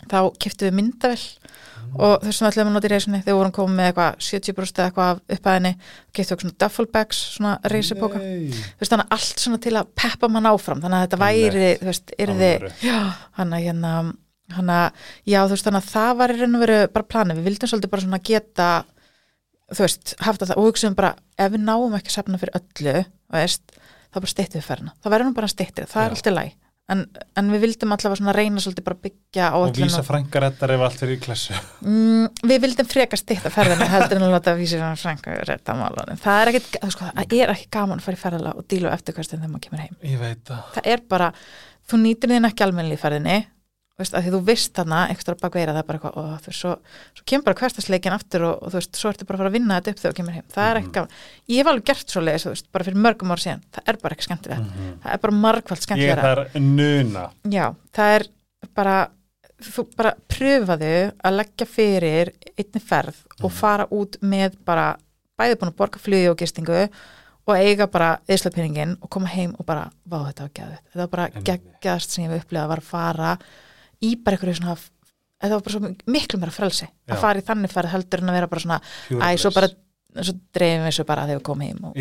þá keftum við myndavel og þú veist, við ætlum að nota í reysunni, þegar við vorum komið með eitthvað 70% eða eitthvað af upphæðinni keftum við svona duffel bags, svona veist, þannig að allt svona til að peppa mann áfram, þannig að þetta væri, þú veist, yrði hann að hérna hann að, já þú veist þannig að það var í raun og veru bara planið, við vildum svolítið bara svona geta þú veist, haft það og hugsaðum bara, ef við náum ekki að safna fyrir öllu, veist, þá bara steyttum við ferna, það verður nú bara steyttir, það Já. er alltaf læg en, en við vildum allavega svona reyna svolítið bara að byggja á og öllum vísa frængarettar ef allt fyrir í klessu. Mm, við vildum frekar steytta ferðina heldur en að láta vísa svona frænka rétta málan, það er ekkit, sko, það er ekki gaman að fara í ferðala og díla eftirkvæstin þegar maður kemur heim. Ég veit það. Það er bara, þú nýtir þín ekki almennilega í ferðinni veist, að því þú veist þarna ekstra bak veira það er bara eitthvað og þú veist, svo, svo kemur bara hverstasleikin aftur og, og þú veist, svo ertu bara að fara að vinna þetta upp þegar þú kemur heim, það er ekki Mhm. gaman. Ég hef alveg gert svo leiðis, þú veist, bara fyrir mörgum ára síðan. Það er bara ekki skemmtilegt, Mhm. það er bara margvald ég skemmtilega, þar nuna. Já, það er bara, þú bara pröfaðu að leggja fyrir einni ferð og Mhm. fara út með bara, bæði búin að borga flugi og gistingu og eiga bara eðslapinningin og koma heim og bara vá þetta var geðið, þetta var bara geggjast sem ég hef upplegað var að fara í bara einhverju svona þetta var bara svo miklu meira frelsi Já. að fara í þannig ferð heldur en að vera bara svona Pure æ, svo bara, svo dreifum við svo bara þegar við komum heim og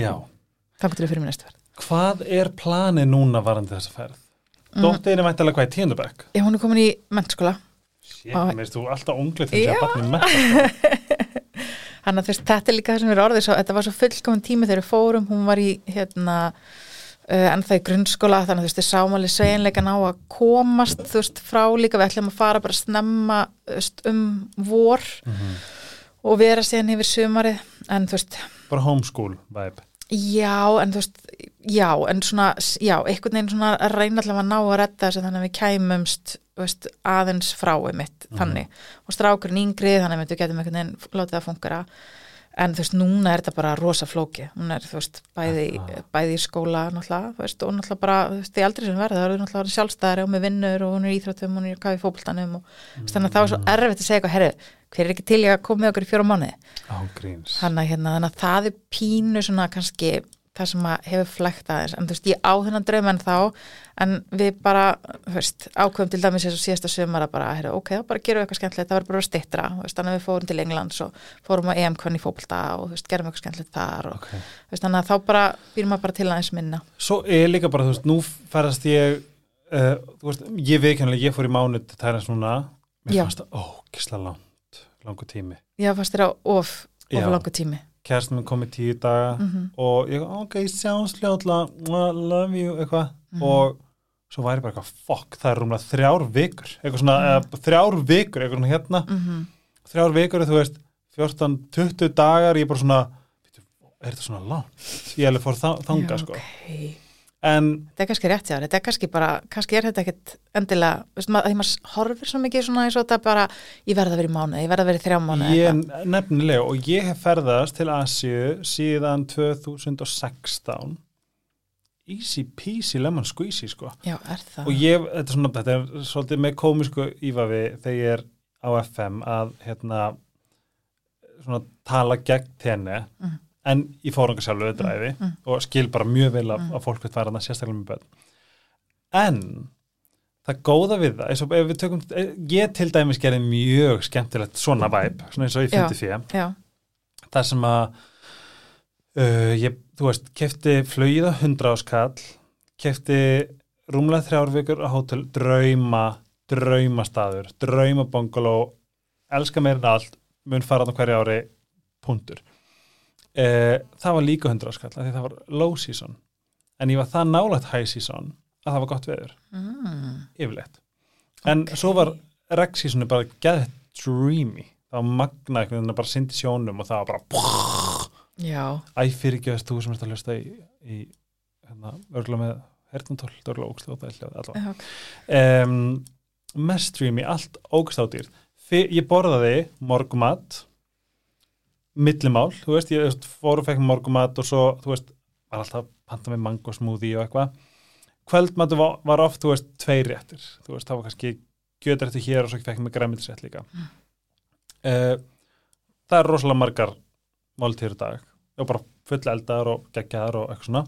þannig til við fyrir mér næstu ferð hvað er planið núna varandi þessa ferð? Mhm. Dóttiðin er væntalega hvað í tíundabæk? Já, hún er komin í mennskóla Sér, Og- mér veist þú alltaf unglið þegar Já. sé að batni með Þannig að þetta er líka það sem er orðið svo, þetta var svo fullkomin tími þegar við fórum, hún var í hérna, en það í grunnskóla þannig að þú veist, þið sáum alveg sveginleikan á að komast, þú veist, frá líka við ætlum að fara bara snemma þú veist, um vor Mhm. og vera síðan yfir sumarið, en þú veist bara homeschool vibe. Já, en þú veist, já, en svona, já, einhvern veginn svona að reyna allavega að ná að redda þessu þannig að við kæmumst, veist, aðeins fráið mitt, þannig, og strákurinn yngri, þannig að við getum einhvern veginn látið að fungera, en þú veist, núna er þetta bara rosa flóki, hún er, þú veist, bæði, bæði í skóla, náttúrulega, þú veist, og náttúrulega bara, þú veist, í aldrei sem verða, það eru náttúrulega sjálfstæðari og með vinnur og hún er í íþróttum, hún er í kafi fótboltanum og, veist, þannig að það var svo erfitt að segja eitthvað, herru, hver er ekki til í að koma með okkur í mánuði? Ágríns. Þannig að, hérna, þannig að það er pínu svona kannski það sem að hefur flækt aðeins en þú veist, ég á þennan draum en þá en við bara, veist, ákveðum til dæmis eins og síðasta sumar að bara, heyrðu, ok, þá bara gerum við eitthvað skemmtilegt, það var bara stittra veist, þannig að við fórum til Englands og fórum á EM-konni fótbolta og veist, gerum eitthvað skemmtilegt þar og Ok. þú veist, þannig að þá bara býrum maður bara til aðeins minna Svo er líka bara, þú veist, nú færast ég, uh, þú veist, ég veikjanlega, ég fór í mánuð til Thailands núna, mér Já. fannst það, ó, gísla langt, langu tími. Já, fannst þér á of, of langu tími Kærstum minn kom í tíu daga mm og ég, ok, sjáumst fljóðla, love you, eitthvað, Mhm. og svo væri bara eitthvað, fuck, það er rúmlega þrjár vikur, eitthvað svona, mm. þrjár vikur, eitthvað svona hérna, -hmm. þrjár vikur, þú veist, 14-20 dagar, ég bara svona, "Bíddu, er þetta svona langt? Ég alveg fór þa þanga, sko. okay. En, Þetta er kannski rétt þér, þetta er kannski bara, kannski er þetta ekkit endilega, veist maður, því maður horfir svo mikið svona eins og þetta bara, ég verða að vera í mánuði, ég verða að vera í þrjá mánuði. ég nefnilega, og ég hef ferðast til Asíu síðan 2016, easy peasy lemon squeezy, sko. Já, er það? og ég, þetta er svona, þetta er svolítið með komisku ífafi þegar ég er á FM að hérna svona tala gegn tenni Mhm. en í fóranga sjálfu þetta ræði Mhm. og skil bara mjög vel að, Mhm. að fólk veit fara þarna sérstaklega með börn en það góða við það, eins og ef við tökum ég til dæmis gerði mjög skemmtilegt svona væp, svona eins og ég fyndi fyrir Já, það sem að uh, ég, þú veist, kefti flögið á 100 áskall kefti rúmlega þrjár vikur á hótel drauma, draumastaður drauma bungalow elska meira en allt, mun fara á hverju ári punktur. Uh, það var líka 100 áskall því það var low season. En ég var það nálægt high season að það var gott veður, mm. yfirleitt. En Ok. svo var reg seasonu bara geðið dreamy. Það var magna einhvern veginn að bara syndi sjónum og það var bara já, Æ, fyrir ekki þú sem ert að hlusta í, í hérna, örgulega með hernantól, er er hljóð allavega. Um, mest streamy, allt ógst ádýr. Ég borðaði morgumat, millimál, þú veist, ég fór og fekk morgumat og svo, þú veist, var alltaf panta með mango smoothie og eitthvað. Kvöldmatu var, var oft, þú veist, tveir réttir, þú veist, það var kannski gjötrættu hér og svo fekk mér græmitisrétt líka. Mm. Uh, það er rosalega margar máltíður dag og bara full eldar og geggjaðar og eitthvað svona.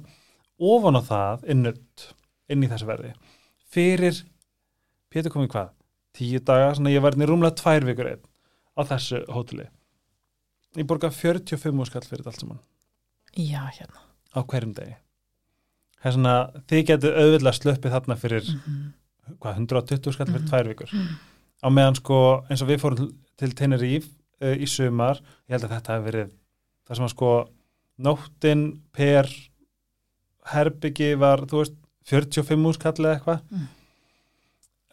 Ofan á það er nutt inn í þessu verði. Fyrir, Pétur komið hvað? Tíu daga, svona ég var inn í rúmlega tvær vikur einn á þessu hóteli. Ég borga 45 úr skall fyrir allt saman. Já, hérna. á hverjum degi. Það er svona, þið getur auðvitað sluppið þarna fyrir Mm hvað, 120 skall fyrir Mhm. tvær vikur. -hmm. á meðan sko, eins og við fórum til- Tenerife uh, í sumar ég held að þetta hefur verið það sem að sko nóttin per herbyggi var, þú veist 45 úrskall eða eitthvað Mm.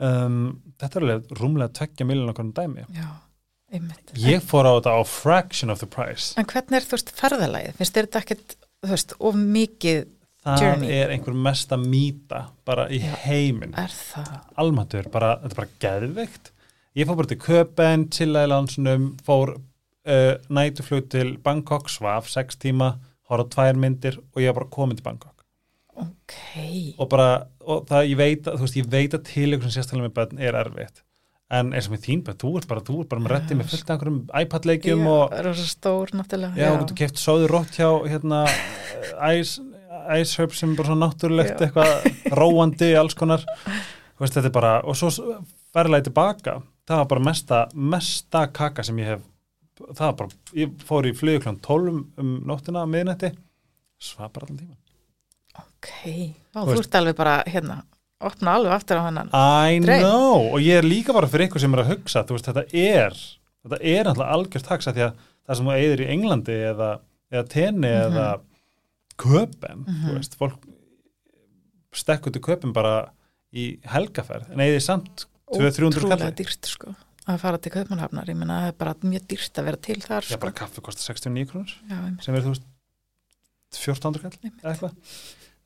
um, þetta er alveg rúmlega tveggja miljonar konum dæmi Já, einmitt. ég fór á þetta á fraction of the price En hvernig er þú veist ferðalagið? Finnst þetta ekkert, þú veist, of mikið það Journey. er einhver mesta mýta bara í Já. heiminn er það? almatur, bara, þetta er bara geðveikt ég fór bara til Köpen, chillaði lánsunum, fór uh, nætuflug til Bangkok, svaf sex tíma, horfði á tvær myndir og ég var bara komin til Bangkok Ok. og bara, og það ég veit að, þú veist, ég veit að tilökum sem sérstaklega með börn er erfitt en eins og með þín börn, þú ert bara, þú ert bara með Já. rettið með fullt af einhverjum iPad-leikjum Já, og, er það stór náttúrulega. já, og þú keft sóður rótt hjá, hérna, Ice, Ice Herb sem er bara svona náttúrulegt Já. eitthvað róandi, alls konar þú veist, þetta er bara, og svo verðlega tilbaka, það var bara mesta mesta kaka sem ég hef það bara, ég fór í flug kl. 12 um nóttina að miðnætti svaf bara allan tíma Ok, Vá, Þú ert alveg bara, hérna, opna alveg aftur á hennan. I Draum. know, og ég er líka bara fyrir ykkur sem er að hugsa, þú veist, þetta er þetta er alltaf algjört taksa því að það sem þú eigður í Englandi eða, eða tenni Mhm. eða köpen, þú Mhm. veist, fólk stekkur til köpen bara í helgaferð, en eigði samt 200-300 Ótrúlega kallar. dýrt, sko, að fara til Kaupmannhafnar. Ég meina, það er bara mjög dýrt að vera til þar, Já, sko. bara kaffi kostar 69 krónur, sem er, þú veist 1400 kall eða eitthvað.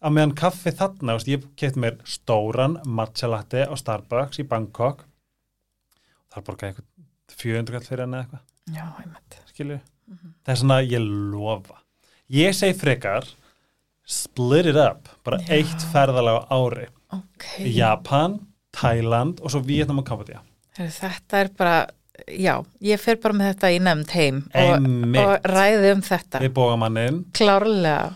Að meðan kaffi þarna, veist, ég kefti mér stóran matcha latte á Starbucks í Bangkok. Þar borgaði eitthvað 400 kall fyrir hann eða eitthvað. Já, einmitt. Skilju, Mhm. það er svona ég lofa, ég segi frekar split it up bara Já. eitt ferðalega ári. Ok, Japan, Thailand og svo Vietnam og Kambodja þetta er bara já, ég fer bara með þetta í nefnd heim og, og ræði um þetta. Við bógamannin klárlega.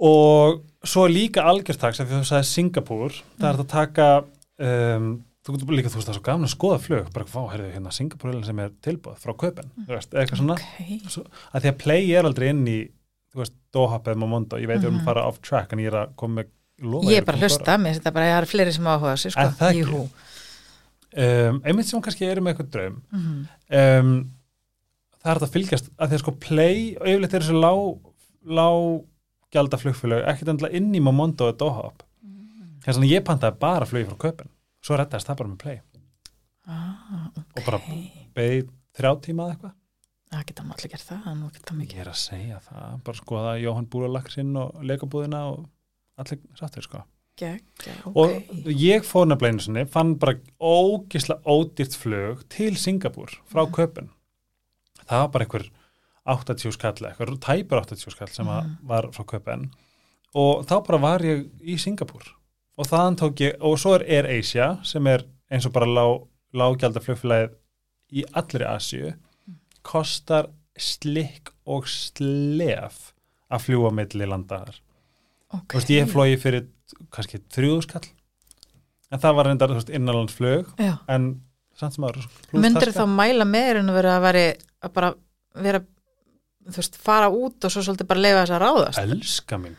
Og svo er líka algjörtags af því þú sagði Singapúr. Það er að taka um, þú getur líka, þú veist það er svo gaman að skoða flug. Bara, vá, herrðu, hérna Singapúr sem er tilbúð frá köpen, þú veist, eitthvað svona. Ok, svo, að því að play er aldrei inn í þú veist, Doha eða Momondo, ég veit við erum að fara off track en ég er að koma með lofa ég ég er bara að hlusta mér þetta bara, það er fleiri sem áhuga sig sko, Er það ekki? Jú. Um, einmitt sem kannski eru með eitthvað draum. Mhm. um, það er hægt að fylgjast að því að sko play og yfirleitt er þessu lág, lág gjalda flugfélög ekkert endilega inn í Momondo eða Doha upp Mm. þess að ég pantaði bara flugi frá köpun svo rettaðist það bara með play. Ah, og bara beði þrjá tíma eða eitthvað. Það geta maður allir gert það, ég er að segja það, bara skoða Jóhann Búralaksinn og leikabúðina og allir sáttir sko Gekk, já, ok. og ég fór nefnilega einu sinni fann bara ógisla ódýrt flug til Singapúr frá Mhm. köpun það var bara einhver 80 skall, eitthvað tæpur 80 skall sem Mhm. var frá köpun og þá bara var ég í Singapúr og þaðan tók ég, og svo er Air Asia sem er eins og bara lág, lágjaldar flugfélagið í allri Asíu kostar slikk og slef að fljúa milli landaðar ok. þú veist, ég flói fyrir kannski þrjúðu skall en það var reyndar, Já. en samt sem aður myndir þá mæla meir en að vera að veri að bara vera þú veist, fara út og svo svolítið bara leifa þess að ráðast? Elska mín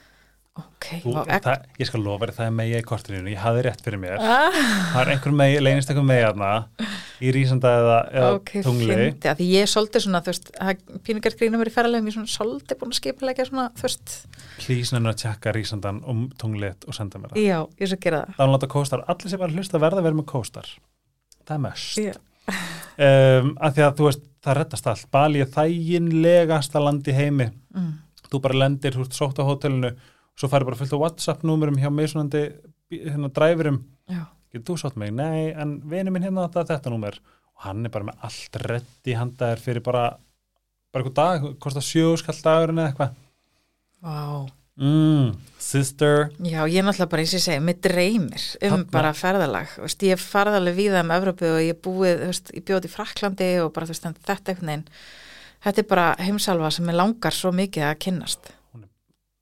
ok, Þú, það, ég skal lofa þér, það er megið í kortinu ég hafði rétt fyrir mér. Ah, það er einhver megið, leynist einhver megið aðna í rísanda eða, eða ok, tungli fyndi að því ég er svolítið svona, þú veist, pínugart grínum er í ferðarlegum, ég er svona svolítið búin að skipilegja svona, þú veist, klísninu að tjekka rísandan og tunglið og senda mér það. Já, ég er að gera það. Þá er láta kóstar, allir sem var að hlusta verða að vera með kóstar. Það er mest Já. um, að því að þú veist, það rettast allt. Bali er þæginlegasta land í heimi. Mm. þú bara lendir, þú ert sótt á hótelinu svo færi bara fullt á WhatsApp-númurum hjá mismunandi hérna dræfurum. Getur þú sátt mig? Nei, en vinu minn hérna þetta, þetta númer. Og hann er bara með allt reddi handaðir fyrir bara bara eitthvað dag, kostar sjöskall dagurinn eða eitthvað. Vá. Mm, sister. Já, ég er náttúrulega bara eins og ég segi, mér dreymir um Þarna- bara ferðalag, veist, ég farði alveg víða um Evropu og ég er búið, veist, ég bjóði í Fraklandi og bara, veist, þetta einhvern veginn þetta er bara heimsalva sem ég langar svo mikið að kynnast.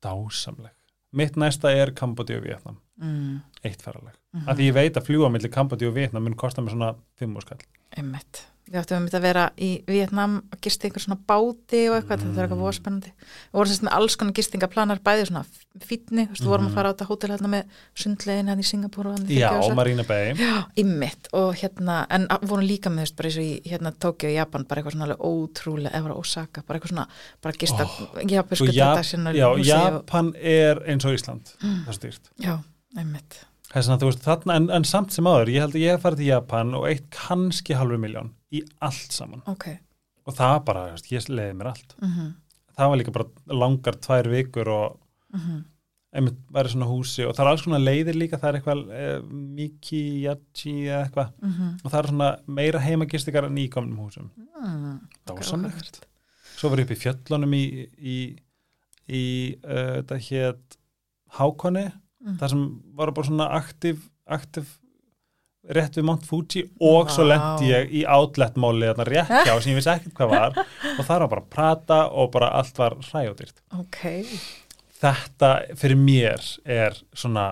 Dásamleg mitt næsta er Kambodja og Vietnam. Mm. eitt ferraleg, Mm af því ég veit að fljúa millir Kambodja og Vietnam mun kosta mér svona 5 skall einmitt, við áttum að vera í Vietnam að gista einhver svona báti og eitthvað, þetta er eitthvað voru spennandi við vorum sérst með alls konar gistingaplanar bæði svona fítni, þú veist, við vorum að fara á þetta hótel hérna með sundlegin hérna í Singapúr og hann já, Marina Bay. Ímmitt og hérna, en vorum líka með þess bara eins og í hérna Tókjó og Japan, bara eitthvað svona alveg ótrúlega, eða bara Osaka, bara eitthvað svona bara gista, Oh, japansku Sko, Jap traditional já, húsi og, Japan er eins og Ísland Mm. það er stýrt. Já, einmitt Þess að þú veist, þarna, en, en samt sem áður, ég held að ég hef farið til Japan og eitt kannski halvu miljón í allt saman. ok, Og það bara, veist, ég leiði mér allt. mhm, Það var líka bara langar tvær vikur og mhm einmitt væri svona húsi og það er alls svona leiðir líka, það er eitthvað eh, Miki, Yachi eða eitthvað mhm og það er svona meira heimagistikar en í komnum húsum. mm, Dásamlegt. Svo var ég upp í fjöllunum í, í, í uh, þetta hétt Hákonni, Mm. þar sem var bara svona aktiv, aktiv rétt við Mount Fuji og svo Vá. lendi ég í outletmáli þarna rétt hjá sem ég vissi ekkert hvað var og það var bara prata og bara allt var hræjóðýrt. ok, Þetta fyrir mér er svona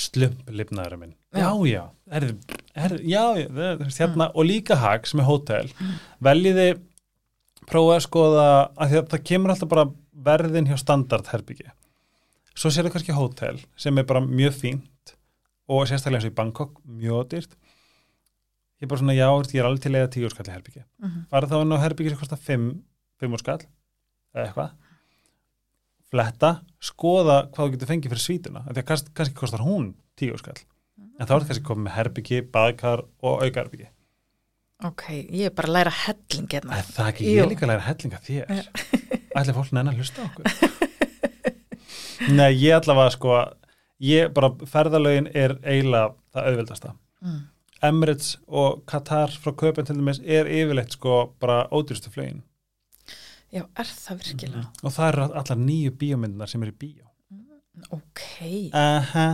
slumplifnaðurinn minn. Já, já, er, er, já, já það, það, Mm. hérna, og líka hag sem er hótel, veljiði prófa að skoða að, að það kemur alltaf bara verðin hjá standardherbyggi. Svo sér það kannski hótel sem er bara mjög fínt og sérstaklega eins og í Bangkok, mjög dýrt. Ég er bara svona, já, ég er alveg til eða tíu skall í herbyggi. mhm, Farið þá inn á herbyggi sem kostar 5, 5 skall eða eitthvað fletta, skoða hvað þú getur fengið fyrir svítuna, því að kannski, kannski kostar hún 10 skall, en þá er þetta kannski komið með herbyggi, baðkar og auka herbyggi ok, ég er bara að læra helling hérna, Er það ekki Jú. ég líka að læra hellinga þér? Ætli fólk neina að hlusta okkur? Nei, ég allavega sko ég bara, ferðalögin er eiginlega það auðveldasta mm. Emirates og Qatar frá köpun til dæmis er yfirleitt sko bara ódýrstu flögin Já, er það virkilega? og það eru allar nýju bíómyndunar sem eru í bíó Ok, Aha.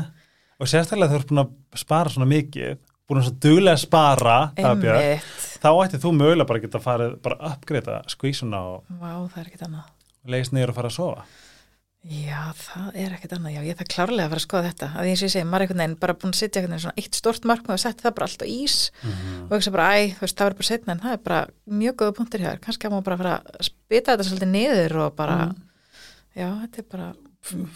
og sérstaklega þú ert búin að spara svona mikið búin að duglega spara einmitt. þá ætti þú mögulega bara geta farið bara að uppgreita skvísuna og annað. leist niður og fara að sofa Já, það er ekkert annað. Já, ég þarf klárlega að fara að skoða þetta. Að eins og ég segi, maður er einhvern veginn bara búin að setja einhvern veginn svona eitt stort markmið og setja það bara allt á ís og hugsa bara, æ, þú veist, það verður bara setna en það er bara mjög góða punktur hér. Kannski að maður bara fara að spita þetta svolítið niður og bara, já, þetta er bara,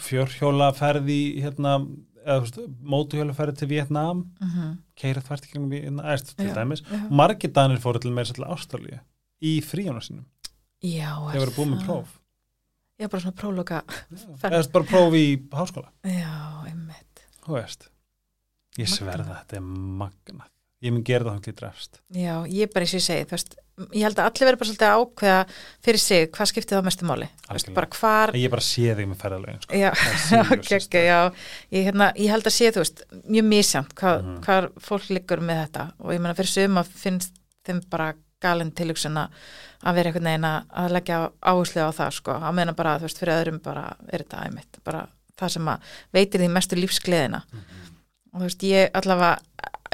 fjórhjóla ferði hérna eða þú veist, mótuhjóla ferði til Vietnam mm keira þvært ekki um Vietnam eða til dæmis, margir danir fóru til meira til Ástralíu í fríjónu sínum já, Já, bara svona próloka, eða bara próf í háskóla. Já, einmitt. þú veist, ég sverða þetta er magnað, ég mun gera það hann til drefst. Já, ég bara eins og ég segi, þú veist, ég held að allir verður bara svolítið ákveða fyrir sig hvað skiptir það mestu máli. Veist, bara hvar, ég bara sé þig með ferðalögin sko. Já, ok, ok, já. Ég, hérna, ég held að sé, þú veist, mjög misjant hvað, Mhm. hvað fólk liggur með þetta. Og ég meina fyrir suma finnst þeim bara galin tilhugsun að að vera einhvern veginn að- að leggja áherslu á það sko, að meina bara, þú veist, fyrir öðrum bara er þetta æmitt, bara það sem að veitir því mestu lífsgleðina. Og þú veist, ég allavega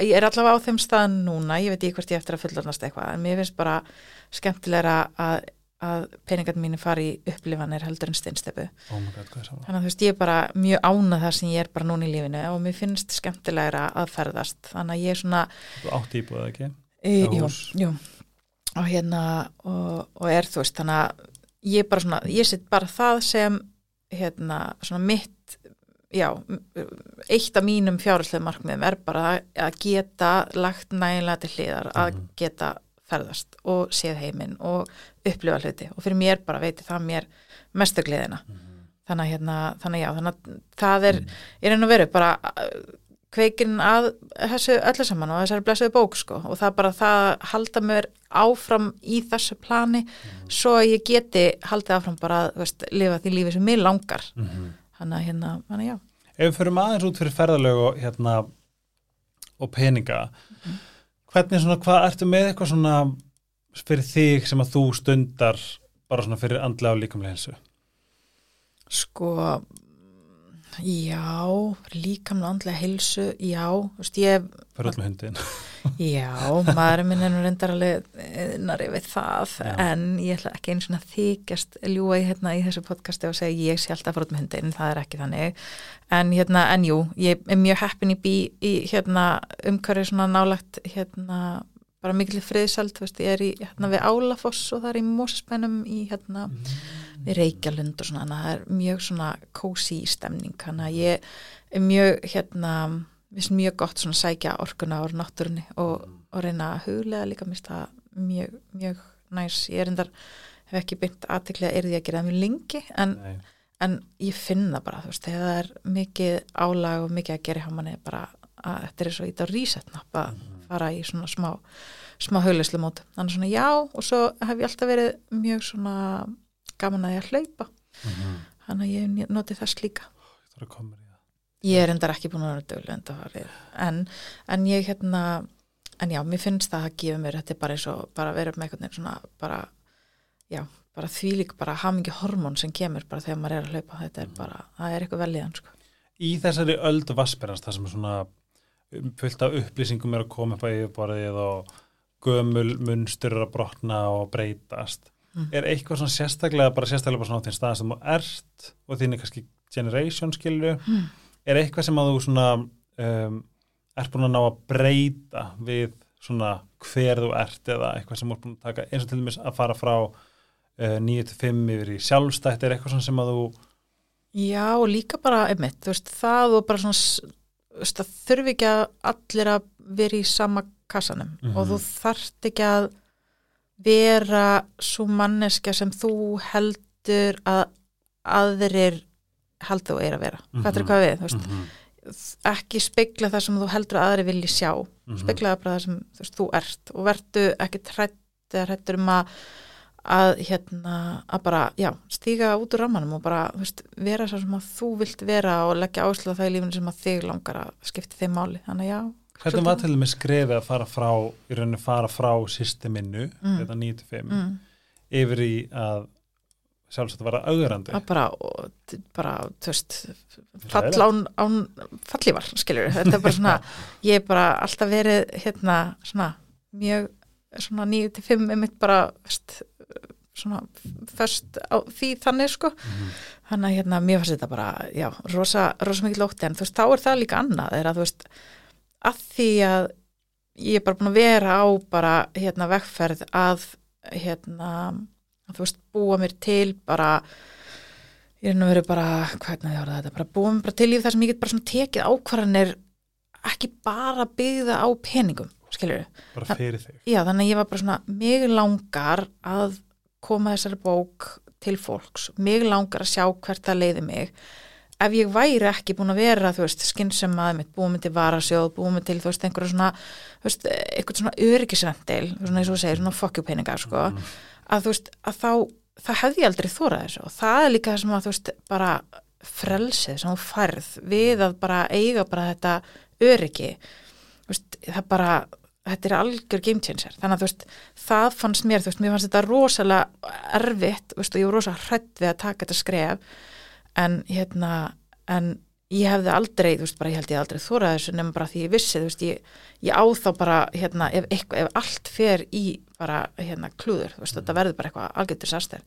ég er allavega á þeim stað núna ég veit ekki hvort ég eftir að fullornast eitthvað en mér finnst bara skemmtilegra að, að peningarnir mínu fari í upplifanir heldur en steinstepu oh Þannig að þú veist, ég er bara mjög ánað þar sem ég er bara núna í lífinu og mér finnst skemmtilegra að ferðast. Þannig að ég er svona, þú átt íbúið ekki? Jú, jú, og hérna, og, og er þú veist, þannig að ég bara svona, ég set bara það sem, hérna, svona mitt, já, eitt af mínum fjárhalslega markmiðum er bara að- geta lagt nægilega til hliðar, að Mhm. geta ferðast og séð heiminn og upplifa hluti. Og fyrir mér bara veitir það mér mestu gleðina. Þannig að hérna, þannig að já, þannig að það er í raun og veru bara uh, kveikinn að þessu öllu saman og þessari blessuðu bók sko. Og það bara það að halda mér áfram í þessu plani svo að ég geti haldið áfram bara að veist, lifa því lífi sem mér langar. Mhm. þannig að hérna, að já. Ef við förum aðeins út fyrir ferðalög og hérna og peninga hvernig svona, hvað ertu með eitthvað svona fyrir þig sem að þú stundar bara svona fyrir andlega og líkamlega helsu sko já, líkamlega andlega heilsu, já, þú veist, ég fyrir með hundin Já, maðurinn minn er nú reyndar alveg nari við það, Já. en ég ætla ekki einu svona þykjast ljúa í, hérna, í þessu podcasti og segja ég sé alltaf út með hundin, það er ekki þannig en hérna, en jú, ég er mjög heppin í bí í hérna umhverju svona nálagt hérna bara mikil veist, ég er í hérna við Álafoss og það er í Mósespænum í hérna við Reykjalund og svona, þannig að það er mjög svona kósi stemning, þannig að ég er mjög hérna finnst mjög gott svona sækja orkuna á náttúrunni og, og reyna að huglega líka finnst það mjög, mjög næs, ég er endar hef ekki byggt aðteklega er því að gera það mjög lengi en, Nei. en ég finn það bara, þú veist, þegar það er mikið álag og mikið að gera hjá manni bara að þetta er svo ít á resetnapp að fara í svona smá smá hugleyslu mót, þannig svona já og svo hef ég alltaf verið mjög svona gaman að ég að hlaupa Mhm. þannig að ég noti þess líka Ég þarf að koma mér í það. Ég er endar ekki búin að vera döguleg en, en ég hérna en já, mér finnst það að gefa mér þetta er bara eins og bara vera með einhvern veginn svona bara, já, bara þvílík bara hamingi hormón sem kemur bara þegar maður er að hlaupa þetta er bara, það er eitthvað vel í hann sko. Í þessari öldu vassberans það sem er svona um, fullt af upplýsingum er að koma upp á yfirborðið og gömul munstur að brotna og breytast Mm. er eitthvað svona sérstaklega bara sérstaklega bara svona á þinn stað sem þú ert og þín er kannski generation skilju Mm. er eitthvað sem að þú svona um, ert búin að ná að breyta við svona hver þú ert eða eitthvað sem þú ert búin að taka eins og til dæmis að fara frá uh, 9-5 yfir í sjálfstætt er eitthvað svona sem að þú Já, og líka bara einmitt, þú veist, það og bara svona þurfi ekki að allir að vera í sama kassanum Mhm. og þú þarft ekki að vera svo manneskja sem þú heldur að aðrir heldur þú er að vera. Hvað er Mhm. hvað við, þú veist, -hmm. ekki spegla það sem þú heldur að aðrir vilji sjá, Mhm. spegla það bara það sem þú, veist, þú ert og verðu ekki trætt um að að hérna, að bara, já, stíga út úr rammanum og bara, þú veist, vera svo sem að þú vilt vera og leggja áherslu á það í lífinu sem að þig langar að skipta þeim máli, þannig að já Hvernig var til dæmis skrefið að fara frá, í rauninni fara frá systeminu, Mm. þetta 95, mm, yfir í að sjálfsagt vera augrandi? að bara, og, bara, þú veist fall án, án fallívar, skilur þetta er bara svona, ég er bara alltaf verið hérna, svona mjög, svona 9-5 einmitt bara, veist, svona först á því þannig sko Mhm. þannig að hérna, mér fannst þetta bara, já, rosa, rosa mikið lótti en þú veist, þá er það líka annað er að þú veist, að því að ég er bara búin að vera á bara, hérna, vegferð að hérna, að þú veist, búa mér til bara ég er nú verið bara, hvað er það þetta, bara búa mér bara til líf þar sem ég get bara svona tekið ákvarðanir ekki bara byggða á peningum, skilur Bara fyrir þig. Já, þannig að ég var bara svona, mig langar að koma þessari bók til fólks, mig langar að sjá hvert það leiði mig. Ef ég væri ekki búin að vera, þú veist, skinnsem að mitt, mig til varasjóð, mig til, þú veist, einhverja svona, veist, eitthvað svona öryggisvendil, svona eins og þú segir, svona fokkjupeningar, sko, að þú veist, að þá, það hefði ég aldrei þórað þessu og það er líka það sem að, þú veist, bara frelsið sem þú færð við að bara eiga bara þetta öryggi, þú veist, það bara, þetta er algjör game changer. Þannig að þú veist, það fannst mér þú veist, mér fannst þetta rosalega erfitt þú veist, og ég var rosalega hrætt við að taka þetta skref en hérna en ég hefði aldrei, þú veist, bara ég held ég aldrei þórað þessu nefnum bara því ég vissi, þú veist, ég, ég á þá bara, hérna, ef, eitthvað, ef allt fer í bara, hérna, klúður, þú veist, þetta verður bara eitthvað algjörður sastir,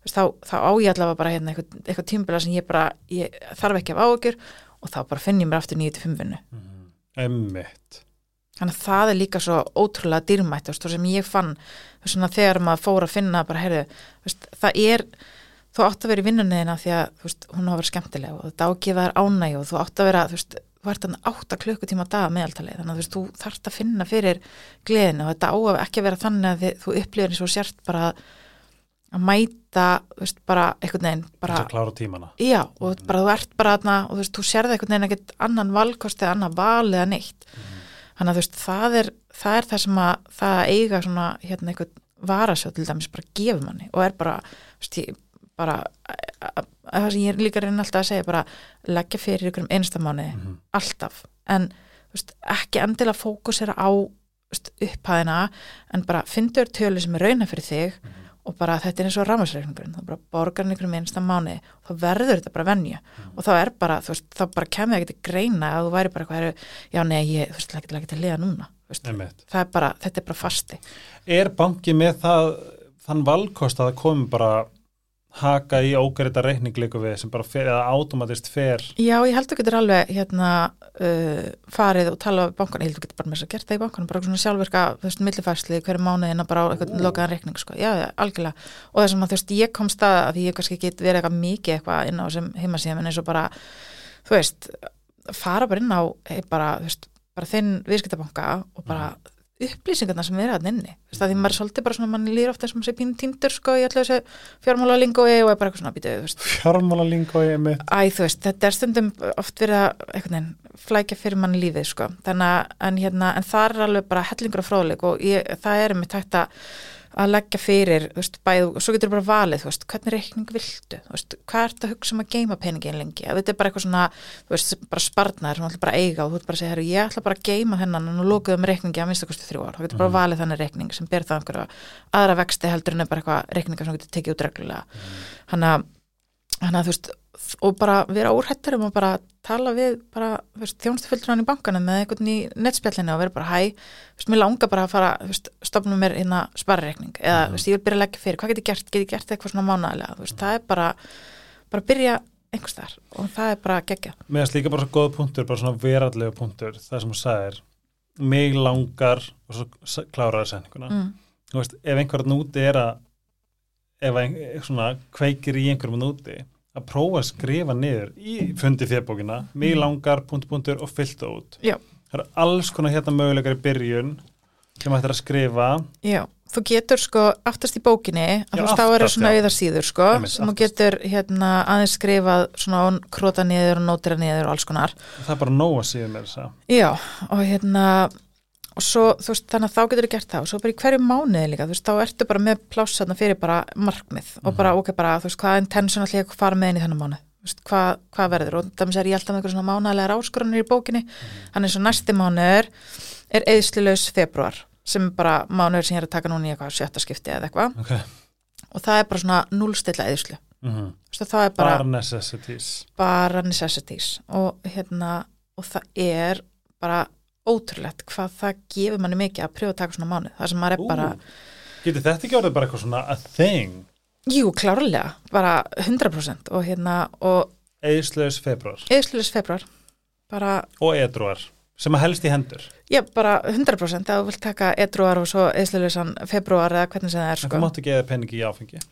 þú veist, þá, þá á ég allavega bara, hérna, eitthvað, eitthvað tímbila sem ég bara, ég þarf ekki af áhugjur og þá bara finn ég mér aftur 9-5 vinnu Mhm. Emmitt. Þannig að það er líka svo ótrúlega dýrmætt þú veist, og sem ég fann þú veist, svona, þegar maður fór að finna bara, heyrðu, þú veist, það er þú átt að vera í vinnunniðina því að veist, hún á að vera skemmtileg og þetta ágefa þær ánæg og þú átt að vera, þú veist, þú ert þannig átta klukkutíma á dag meðaltalið, þannig að þú veist, þú þarft að finna fyrir gleðinu og þetta á að ekki að vera þannig að þið, þú upplifir eins og sért bara að mæta, þú veist, bara einhvern veginn, bara Bara... að klára tímana. Já, og bara þú ert bara þarna og þú veist, þú sérði einhvern veginn ekkert annan valkost eða annan val eða neitt. Þannig að þú veist, það er það, er það sem að það að eiga svona hérna einhvern varasjóð til dæmis bara gefur manni og er bara, þú veist, ég bara, að það sem ég er líka reyna alltaf að segja, bara leggja fyrir ykkur um einsta mánuði, Mhm. alltaf. En, veist, ekki endilega fókusera á upphæðina en bara fyndur tölu sem er rauna fyrir þig og bara þetta er eins og rámasreikningurinn þá bara borgar ykkur um einsta mánuði og þá verður þetta bara venja og þá er bara, þú veist, þá bara kemur ekki til greina að þú væri bara eitthvað, "Heyrðu, já nei, ég, þú veist, það ekki til að liða núna það er bara, þetta er bara fasti. Er banki með það, þann valkost að það komi bara haka í ógæriða reikningleiku við sem bara fer, eða automatist fer. Já, ég held að þú getur alveg hérna uh, farið og tala við bankan, ég held að þú getur bara með þess að gera það í bankanum, bara svona sjálfverka, þú veist, millifærsli hverju mánuðina bara á eitthvað lokaðan reikning, sko, já, já, algjörlega, og þess að þú veist, ég kom stað að því ég kannski get verið eitthvað mikið eitthvað inn á þessum heimasíðum en eins og bara, þú veist, fara bara inn á, hey, bara, þú veist, bara þinn viðskiptabanka og bara upplýsingarna sem eru að inni, þú veist, að því maður er svolítið bara svona, mann líður ofta sem sé pínu týndur, sko, í allir þessu fjármála lingói og er bara eitthvað svona, veist, fjármálalingói Emmitt. Æ, þú veist, þetta er stundum oft verið að flækja fyrir manni lífið, sko. Þannig að, en hérna, en það er alveg bara hellingur af fróðleik og ég, það er með tækt að að leggja fyrir, þú veist, bæðu og svo getur bara valið, þú veist, hvernig reikning viltu þú veist, hvað ert að hugsa um að geima peningin lengi? Að þetta er bara eitthvað svona, þú veist, bara sparnar sem þú ætla bara að eiga og þú ætla bara að segja, herru, ég ætla bara að geima þennan en nú lókuðum reikningi að minnsta kosti þrjú ár, þá getur bara valið þannig reikning sem ber það einhverja aðra vexti heldur en er bara eitthvað reikninga sem þú getur tekið út reglulega. Að hann að þú veist og bara vera úrhættur um að bara tala við hann í bankanum með einhvern í nettspjallinu og vera bara hæ, mér langar bara að fara þú veist, stopnum mér hérna sparreikning eða, þú veist, ég vil byrja að leggja fyrir, hvað get ég gert get ég gert eitthvað svona mánaðilega, þú veist, það er bara bara byrja einhvers þar og það er bara gegja. Mér finnst líka bara svo góð punktur, bara svona verallega punktur, það sem þú sagðir, mig langar, og svo kláraði senninguna. Mm. Ef einhverjum úti er að, ef ein, svona kveikir í einhverjum úti, að prófa að skrifa niður í fundi fjörbókina, mig langar, punktur, punktur og fylta út. Já. Það eru alls konar hérna möguleikar í byrjun sem ættir að skrifa. Já, þú getur sko aftast í bókinni, Já, veist, þá eru aftast, svona já. auðarsíður sko, Einmitt, sem þú aftast. getur hérna aðeins skrifað svona og króta niður og nótira niður og alls konar Það er bara nóg að síðan með þess að. Já, og hérna og svo, þú veist, þannig að þá getur þú gert það. Og svo bara í hverju mánuði líka, þú veist, þá ertu bara með pláss þarna fyrir bara markmið og bara, ok, bara, þú veist, hvað intention ætla ég að fara með inn í þennan mánuð, þú veist, hvað, hvað verður? Og þannig er ég alltaf með eitthvað svona mánaðlega áskorunir í bókinni, þannig eins og næsti mánuður er eðslilaus februar sem er bara mánuður sem ég er að taka núna í eitthvað sjötta skipti eða eitthvað. Ok. Og það er bara svona núlstilla eðslu, mm er bara, bara necessities. Bara necessities. Og hérna, og það er bara ótrúlegt hvað það gefur manni mikið að prjóða að taka svona mánuð, það sem maður er Ú. bara getur þetta ekki orðið bara eitthvað svona a thing? Jú, klárlega, bara 100% og hérna, og eðislegs februar eðslulis februar bara, og edruar sem að helst í hendur. Já, bara 100% að þú vilt taka edruar og svo eðslulisan februar eða hvernig sem það er, sko. þú máttu geða peningi í áfengi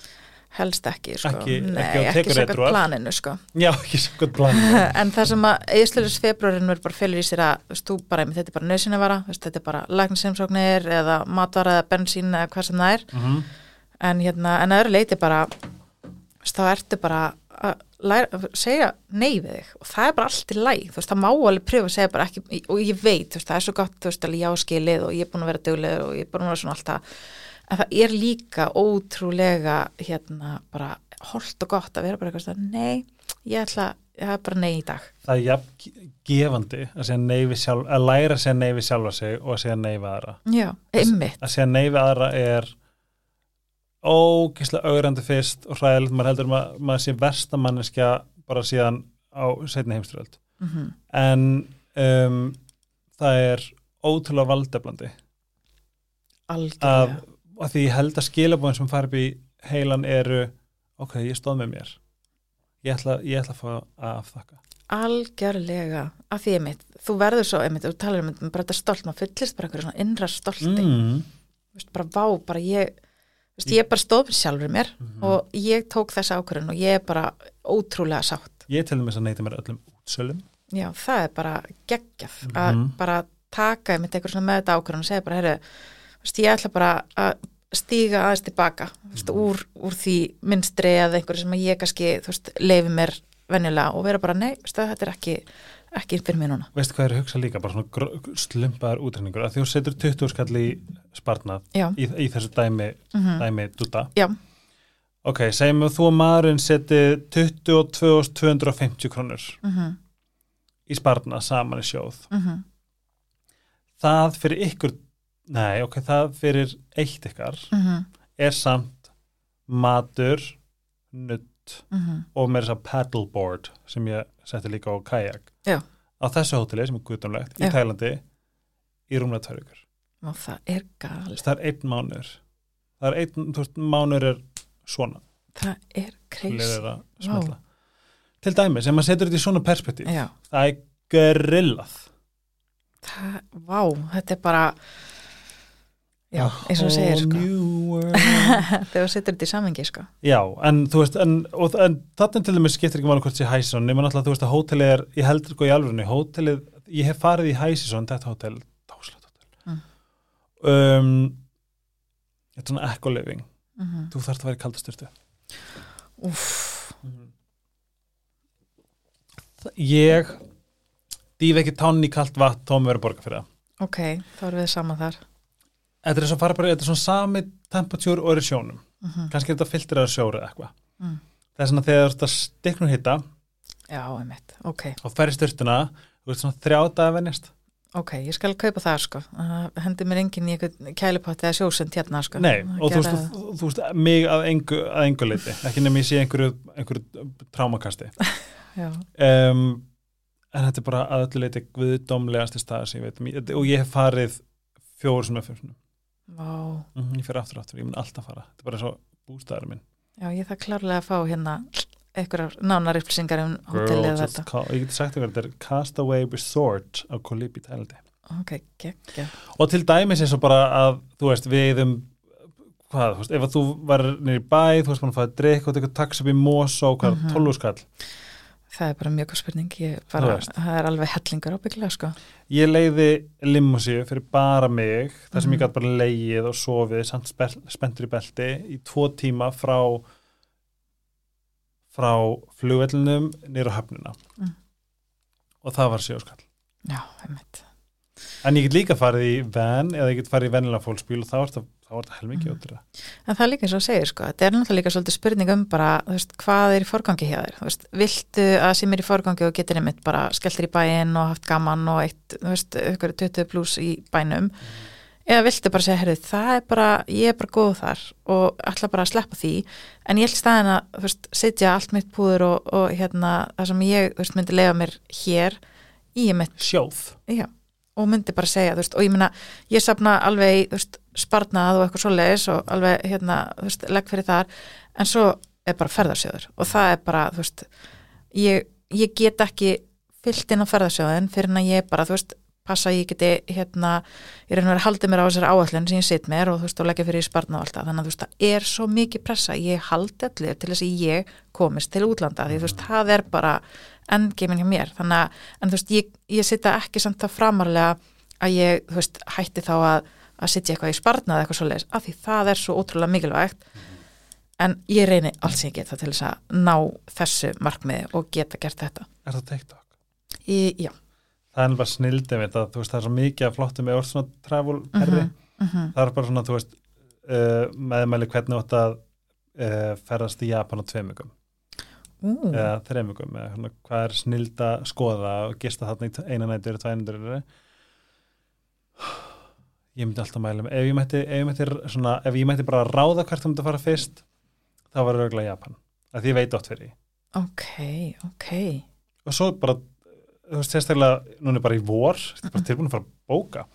helst ekki, sko. Ekki- Nei, ekki ekki samkvæmt planinu, sko. Já, ekki svo gott plan en það sem að eðslulis februarin verður bara fylgur í sér að, veist, þú bara, einmitt, þetta er bara nöðsynavara, þetta er bara læknisemsóknir eða matvara eða bensín eða hvað sem það er. Mm en hérna, en að öðru leiti bara veist, þá ertu bara að læra, segja nei við þig. Og það er bara allt í læg, þú veist, það má alveg pröfa að segja bara ekki, og ég veit, þú veist, það er svo gott þú veist, alveg já skilið og ég er búin að vera duglega og ég er búin að vera svona alltaf en það er líka ótrúlega hérna, bara holdt og gott að vera bara eitthvað, nei, ég ætla það er bara nei í dag. Það er jafn gefandi að, sjálf, að læra að segja nei við sjálfa sig og að segja nei við aðra. Já, að segja nei við aðra er ógislega augrandi fyrst og hræðilegt, maður heldur að maður sé versta manneskja bara síðan á setni heimstyröld mm en um, það er ótrúlega valdeflandi algjörlega. Að því ég held að skilabóðin sem fara upp í heilan eru ok, ég stóð með mér ég ætla, ég ætla að fá að afþakka algjörlega, af því einmitt þú verður svo, einmitt, þú talar um bara þetta stolt, maður fyllist bara einhverju svona innra stolti mm. Þú veist, bara vá, bara ég þú veist, ég bara stóð með sjálfur mér Mhm. og ég tók þessa ákvörðun og ég er bara ótrúlega sátt ég til þess að neyti mér öllum útsölum já, það er bara geggjað að Mhm. bara taka einmitt einhver svona með þetta ákvörðun og segja bara, heyrðu, þú veist, ég ætla bara að stíga aðeins tilbaka þú veist, úr, úr því minnstri eða einhverju sem að ég kannski, veist, leifi mér venjulega og vera bara, nei, þetta er ekki ekki fyrir mér núna. Veistu hvað er að hugsa líka, bara svona slumpaðar útrenningur, að því þú setur 20 skall í sparnað já, í, í þessu dæmi, mm dæmi dúta. Já, ok, segjum við þú og maðurinn seti 22.250 krónur mm í sparnað saman í sjóð. -hmm. það fyrir ykkur nei, ok, það fyrir eitt ykkar Mm er samt matur nutt -hmm. og með þess að paddleboard sem ég setti líka á kajak Já. á þessu hóteli sem er guðdumlegt í Já. Tælandi í rúmlega tvær ykkur og það er gal það er einn mánuður. Það er einn, þú veist, mánuður er svona. Það er smetla. til dæmis, ef maður setur þetta í svona perspektíf já, það er grillað. Það, vá, þetta er bara já, eins og þú segir sko. þegar þú setur þetta í samengi sko. Já, en þú veist en, og, en þarna til dæmis skiptir ekki máli hvort sé hæsison nema náttúrulega þú veist að hótelið er ég heldur sko í alvörunni, hótelið ég hef farið í hæsison, þetta hótel dáslegt hótel. Mm. um, þetta er svona echo living. Mm -hmm. þú þarft að vera í kaldastyrtu Úff, ég dýf ekki tánn í kalt vatn þá með vera að borga fyrir það. Ok, þá erum við saman þar þetta er, svo fara bara, þetta er svona sami temperature og er í sjónum. Mm -hmm. kannski er þetta filtrað sjóri eða eitthvað. Mm. það er svona þegar þetta stiknur hitta já, einmitt, ok, og fer í styrtuna þú veist svona þrjá dagar venjast. Ok, ég skal kaupa það sko. Uh, hendi mér enginn í einhvern kælipott eða sjósend hérna sko. Nei, Að og þú gera þú, veist mig að engu, að engu leiti ekki nefnir ég sé einhverju, einhverju trámakasti. Um, en þetta er bara að öllu leiti guðdómlegasti stað sem ég veit um. og ég hef farið fjóru sem er fyrir vá. Mm, ég fyrir aftur aftur, ég mun alltaf fara. Þetta er bara svo bústæður minn. Já, ég það klárlega að fá hérna einhverjar nánar upplýsingar um hótelið þetta. called, ég geti sagt ykkur, þetta er Castaway Resort á Kolibi Tælandi. Ok, geggja. Og til dæmis eins og bara að þú veist, við um hvað, þú veist, ef að þú var nýri bæ þú veist, mann fæði drikk og tekur tax upp í mós og hvað, Mhm. mm 12 skall það er bara mjög góð spurning. Bara, það er alveg hellingur ábygglega sko. Ég leiði limmusíu fyrir bara mig þar sem ég Mhm. gæti bara leið og sofið samt spe- spenntur í belti í tvo tíma frá frá flugvellinum nýra höfnina. Mm. og það var sjóskall. Já, einmitt en ég get líka farið í van eða ég get farið í vennilega fólksbíl og þá er það helmikið Mhm. ótrúlega En það er líka eins og að segja, sko, þetta er náttúrulega líka svolítið spurning um bara, þú veist, hvað er í forgangi hjá þér, þú veist, viltu að sem er í forgangi og getur einmitt bara skelltir í bæinn og haft gaman og eitt, þú veist, ykkur 20 pluss í bænum, eða viltu bara segja, herru, það er bara, ég er bara góð þar og ætla bara að sleppa því, en ég held staðin að, þú veist, setja allt mitt púður og, og hérna, það sem ég, þú veist, myndi og myndi bara segja, veist, og ég meina, ég sapna alveg veist, sparnað og eitthvað svoleiðis og alveg, hérna, veist, legg fyrir þar, en svo er bara ferðarsjóður og það er bara, þú veist, ég, ég get ekki fyllt inn á ferðarsjóðin fyrir en ég bara, þú veist, passa að ég geti, hérna, ég reyna að haldið mér á þessari áallin sem ég sitt mér og þú veist, og leggja fyrir í sparnað og allt það, þannig að þú veist, það er svo mikið pressa, ég haldi allir til þess að ég komist til útlanda, því þú veist, það er bara endgeimin hjá mér, þannig að, en þú veist, ég, ég sitja ekki samt það framarlega að ég, þú veist, hætti þá að, að sitja eitthvað í sparnað eða eitthvað svoleiðis, af því það er svo ótrúlega mikilvægt, en ég reyni alls ekki það til þess að ná þessu markmiði og geta gert þetta. er það TikTok? Í, já. Það er bara snildið það, þú veist, það er svo mikið að flottu með orð svona travel herri, Mm það er bara svona, þú veist uh, meðmæli hvernig átt að uh, ferðast í Japan á tveimugum eða þreimugum eða svona, hvað er snild að skoða og gista þarna í eina nætur eða tvænundur ég myndi alltaf með ef ég mætti, ef ég mætti, svona, ef ég mætti bara ráða hvert þú myndi að fara fyrst þá var það auðvitað Japan, af því ég veit átt fyrir ok, ok. og svo bara, þú veist, sérstaklega núna er bara í vor, þetta er bara tilbúin að fara að bóka?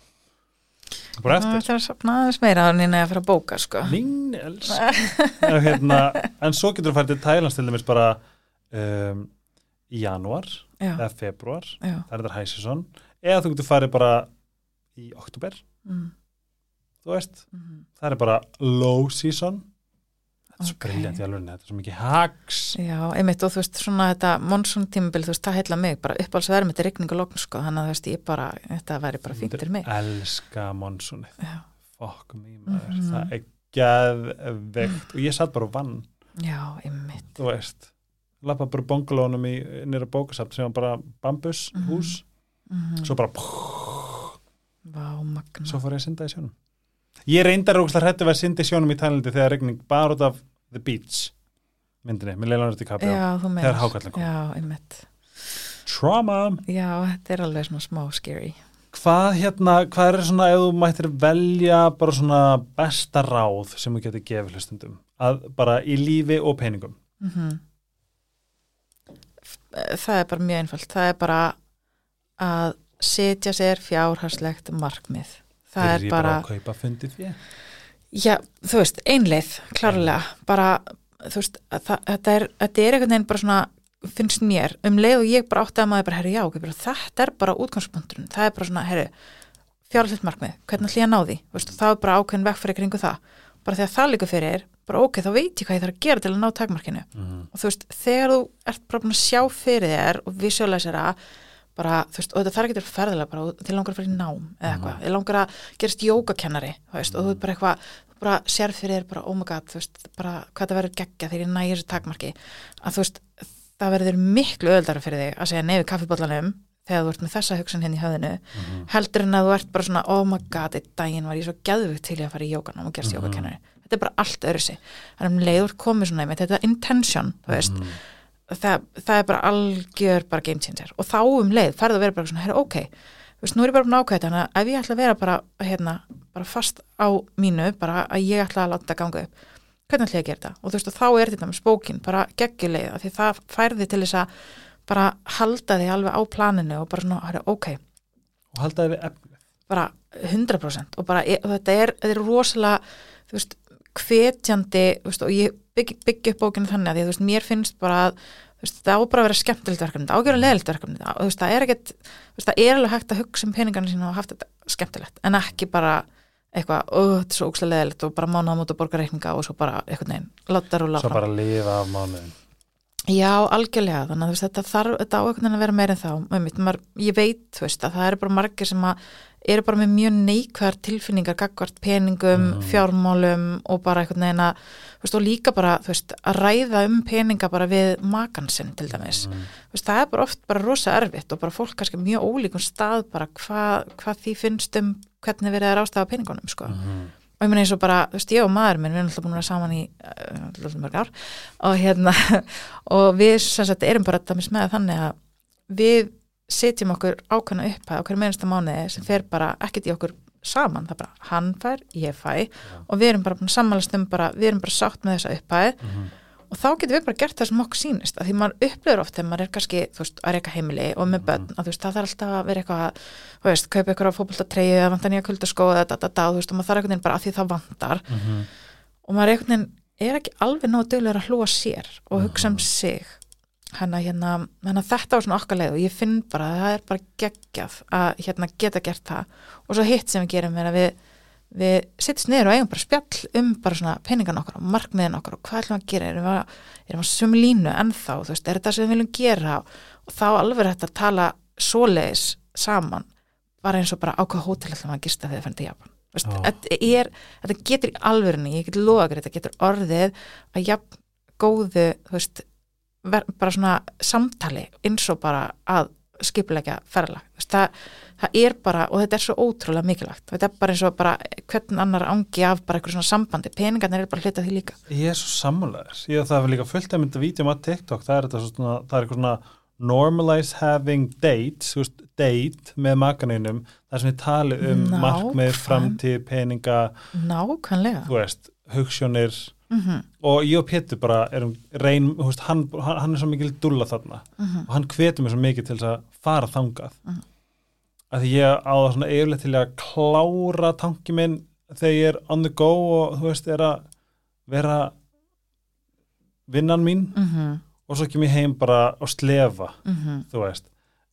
Bara eftir. Það er sapna aðeins meira en ég að fara að bóka, sko. Mín elsk en, hérna, en svo getur þú farið til Thailands til dæmis bara um, í janúar Já, eða februar, já. það er þetta hæsisson eða þú getur farið bara í oktober, Mm, þú veist mm. það er bara low season þetta er svo briljant í alveg þetta er svo mikið hags Já, einmitt og þú veist svona þetta monsun tímabil, þú veist, það heilla mig bara uppáhaldsverðum þetta rigning og logn, sko, þannig að þú veist, ég bara, þetta væri bara fínt fyrir mig. elska monsunni fokk me maður, Mhm. það er geðveikt og ég satt bara og vann já, einmitt. þú veist lappa bara bongolónum í nýra bókasapt sem var bara bambus Mhm. hús Mm svo bara Vá, magna. svo fór ég að synda í sjónum ég reyndar ógustlega hrættu að vera synda í sjónum í Tælandi þegar regning bara út af The Beach myndinni, með Já, þú meins. Þegar hákarlinn kom. Já, einmitt. Trauma Já, þetta er alveg svona smá scary. hvað hérna, hvað er svona ef þú mættir velja bara svona besta ráð sem þú getur gefið hlustundum að bara í lífi og peningum Mm Það er bara mjög einfalt. Það er bara að setja sér fjárharslegt markmið. Það er bara, að kaupa fundið því já, þú veist, einleið, klárlega, bara, þú veist, að það, þetta, er, þetta er einhvern veginn bara svona, finnst mér, um leið og ég bara átti að maður bara, herri, já, ok, bara, þetta er bara útgangspunkturinn, það er bara svona, herri, fjárhalslegt markmið, hvernig ætlum ég að ná því, veist, það er bara ákveðin vegfæri kringu það, bara þegar það líka fyrir, bara ok, þá veit ég hvað ég þarf að gera til að ná takmarkinu. Mm. og þú veist, þegar þú ert bara að sjá fyrir þér og visualisera bara, þú veist, og þetta þarf ekki að ferðilega bara, til langar að fara í nám eða eitthvað, til langar að gerast jógakennari þú veist, og þú er bara eitthvað, bara sér fyrir þér bara, oh my god, þú veist, bara hvað það verður geggja þegar ég nægir þessu takmarki. Að þú veist, það verður miklu öðaldara fyrir þig að segja nefið kaffibóllanum þegar þú ert með þessa hugsun henni í höfðinu heldur en að þú ert bara svona, oh my god einn daginn var ég svo geðvikt til ég að fara í jókanám og gerast Mhm. jógakennari, þetta er bara allt öðru sig en um leiður komið svona þetta er intention, þú veist, Mhm. Það, það er bara algjör bara game changer. Og þá um leið ferðu að vera bara svona, herra, ok veist, nú er ég bara búin þetta, þannig að ef ég ætla að vera bara, hérna, bara fast á mínu bara að ég ætla að láta þetta ganga upp hvernig ætla ég að gera þetta? Og þú veist, og þá er þetta með spókin, bara geggjuleið af því það færði til þess að bara halda þig alveg á planinu og bara svona, herra, ok, og halda þið við efnið. Bara 100% og bara, e- og þetta er, þetta er rosalega, þú veist, hvetjandi, veist, og ég bygg, byggja upp bókinu þannig að þú veist, mér finnst bara að, veist, það á bara að vera skemmtilegt verkefni, það á að gera leðilegt verkefni, það, það er ekkert, það er alveg hægt að hugsa um peningarnir sína og haft þetta skemmtilegt, en ekki bara eitthvað, ó, þetta er svo ókslega leðilegt og bara mánuða mútu að borga reikninga og svo bara eitthvað neginn, láta rúla svo bara lifa af mánuðin Já, algjörlega, þannig að þetta þarf, þetta á veginn að vera meira en þá, ég veit, að það eru bara margir sem að eru bara með mjög neikvæðar tilfinningar gagvart peningum, Mhm. fjármálum og bara einhvern veginn að veist, og líka bara, veist, að ræða um peninga bara við makan sinn til dæmis þú veist, það er bara oft bara rosa erfitt og bara fólk kannski mjög ólíkum stað bara hvað hva því finnst um hvernig verið að rástafa peningunum sko. Mhm. og ég meina eins og bara, þú veist, ég og maður minn við erum alltaf búin að vera saman í uh, alltaf mörg ár og hérna og við sem sagt erum bara með þannig að við setjum okkur ákveðna upphæð okkur meðansta mánuði sem fer bara ekkert í okkur saman, það er bara hann fær, ég fæ. Og við erum bara búin að sammælast um bara, við erum bara sátt með þessa upphæð. Mhm. og þá getum við bara gert það sem okkur sýnist. Að því maður upplifur oft þegar maður er kannski veist, að reyka heimili og með börn að þú veist, það þarf alltaf að vera eitthvað að kaupa eitthvað á fótboltatreyju eða vantar nýja kuldaskó eða da, da, da, þú veist, og maður þarf einhvern veginn bara að því það vantar. Mhm. og maður er ekki alveg nóg duglegur að hlúa sér og hugsa um sig hérna, hérna, hérna þetta var svona okkar leið og ég finn bara að það er bara geggjað að hérna, geta gert það. Og svo hitt sem við gerum er að við við sittist niður og eigum bara spjall um bara svona peningan okkar og markmiðin okkar og hvað ætlum við að gera, erum við að, erum við að sömu línu ennþá, þú veist, er þetta sem við viljum gera? Og þá alveg hægt að tala svoleiðis saman bara eins og bara á hvað hótel ætlum við að gista þegar það fyrir til Japan. Veist, Já. þetta, er, þetta getur í alvörinni, ég get loga þetta getur orðið að jafn góðu, þú veist bara svona samtali eins og bara að þú veist, það það er bara, og þetta er svo ótrúlega mikilvægt. Þetta er bara eins og bara hvern annar angi af bara eitthvað svona sambandi, peningarnir er bara hluta því líka. Ég er svo sammálaður. Ég það er líka fullt að mynda vídeo á TikTok, það er þetta svo svona, það er eitthvað svona normalize having dates, veist, date með makaninum, það sem við tali um markmið, framtíð, peninga, nákvæmlega. þú veist, hugssjónir mm og ég og Pétur bara erum reyn, veist, hann, hann hann er svo mikil dulla þarna. Og hann hvetur mér svo mikið til að fara þangað. Mhm. að því ég á það svona yfirleitt til að klára tanki minn þegar ég er on the go og þú veist, er að vera vinnan mín. -hmm. og svo kem ég heim bara og slefa Mm þú veist,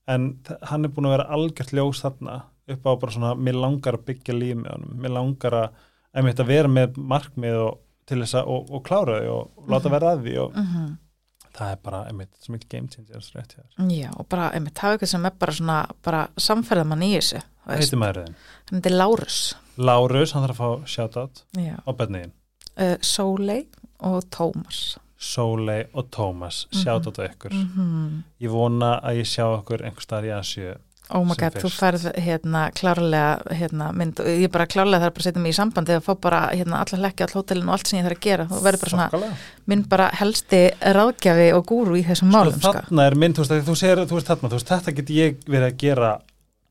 en hann er búin að vera algjört ljós þarna upp á bara svona, mér langar að byggja líf með honum, mér langar að að vera með markmið og til þess að, og, og klára þau og, láta Mhm. vera að því og -hmm. það er bara, einmitt, svo mikið game changer rétt já, og bara, einmitt, það er eitthvað sem er bara svona bara samferðamann í þessu heitir maður þinn? hann er Lárus Lárus, hann þarf að fá shoutout á bönniðin. uh, Sóley og Tómas Sóley og Tómas, Mhm. shoutout á ykkur. -hmm. Ég vona að ég sjá okkur einhver staðar í Asju. Oh my god, þú færð hérna klárlega hérna, mynd, og ég bara klárlega þarf bara að setja mig í sambandi og fá bara hérna allar hlekki all hótelin og allt sem ég þarf að gera þú verður bara svona Þokkalega. minn bara helsti ráðgjafi og gúru í þessum málum sko, sko. er mynd, þú veist, þú segir, þú veist þarna, þú veist, þetta get ég verið að gera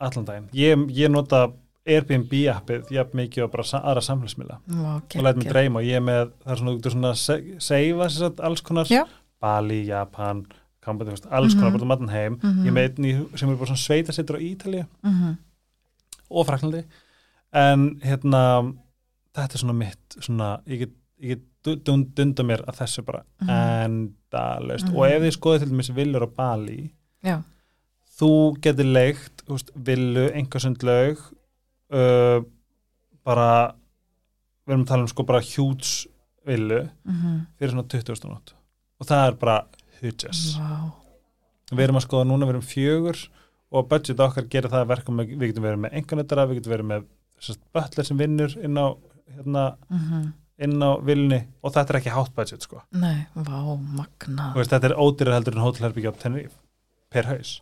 allan daginn. Ég, ég nota Airbnb appið, jafn mikið og bara sa- aðra samfélagsmiðla Vá, og læt mig geggjað. dreyma og ég er með, það er svona, þú getur svona se- seifa alls konar, Já. Bali, Japan, Þú veist, alls konar Mhm. bara um allan heim. Mhm. Ég er með einn í- sem er bara svona sveita sittur á Ítalíu Mhm. og Fraklandi, en hérna, þetta er svona mitt, svona, ég get, ég get du- dund- dunda mér að þessu bara Mhm. endalaust Mhm. og ef þið skoðið til dæmis villur á Bali Já, þú getur leikt úst, villu, einhversundlaug uh, bara við erum að tala um sko bara hjúts villu mhm. fyrir svona 20.000 nótt og það er bara hugjes Vá. við erum að skoða núna, við erum fjögur og budget okkar gerir það að verka með, við getum verið með enganetara, við getum verið með butler sem vinnur inn á hérna, Mhm. inn á vilni og þetta er ekki hátt budget sko Nei, vá, magna veist, þetta er ódýrar heldur en hótelherbyggja á Tenerife per haus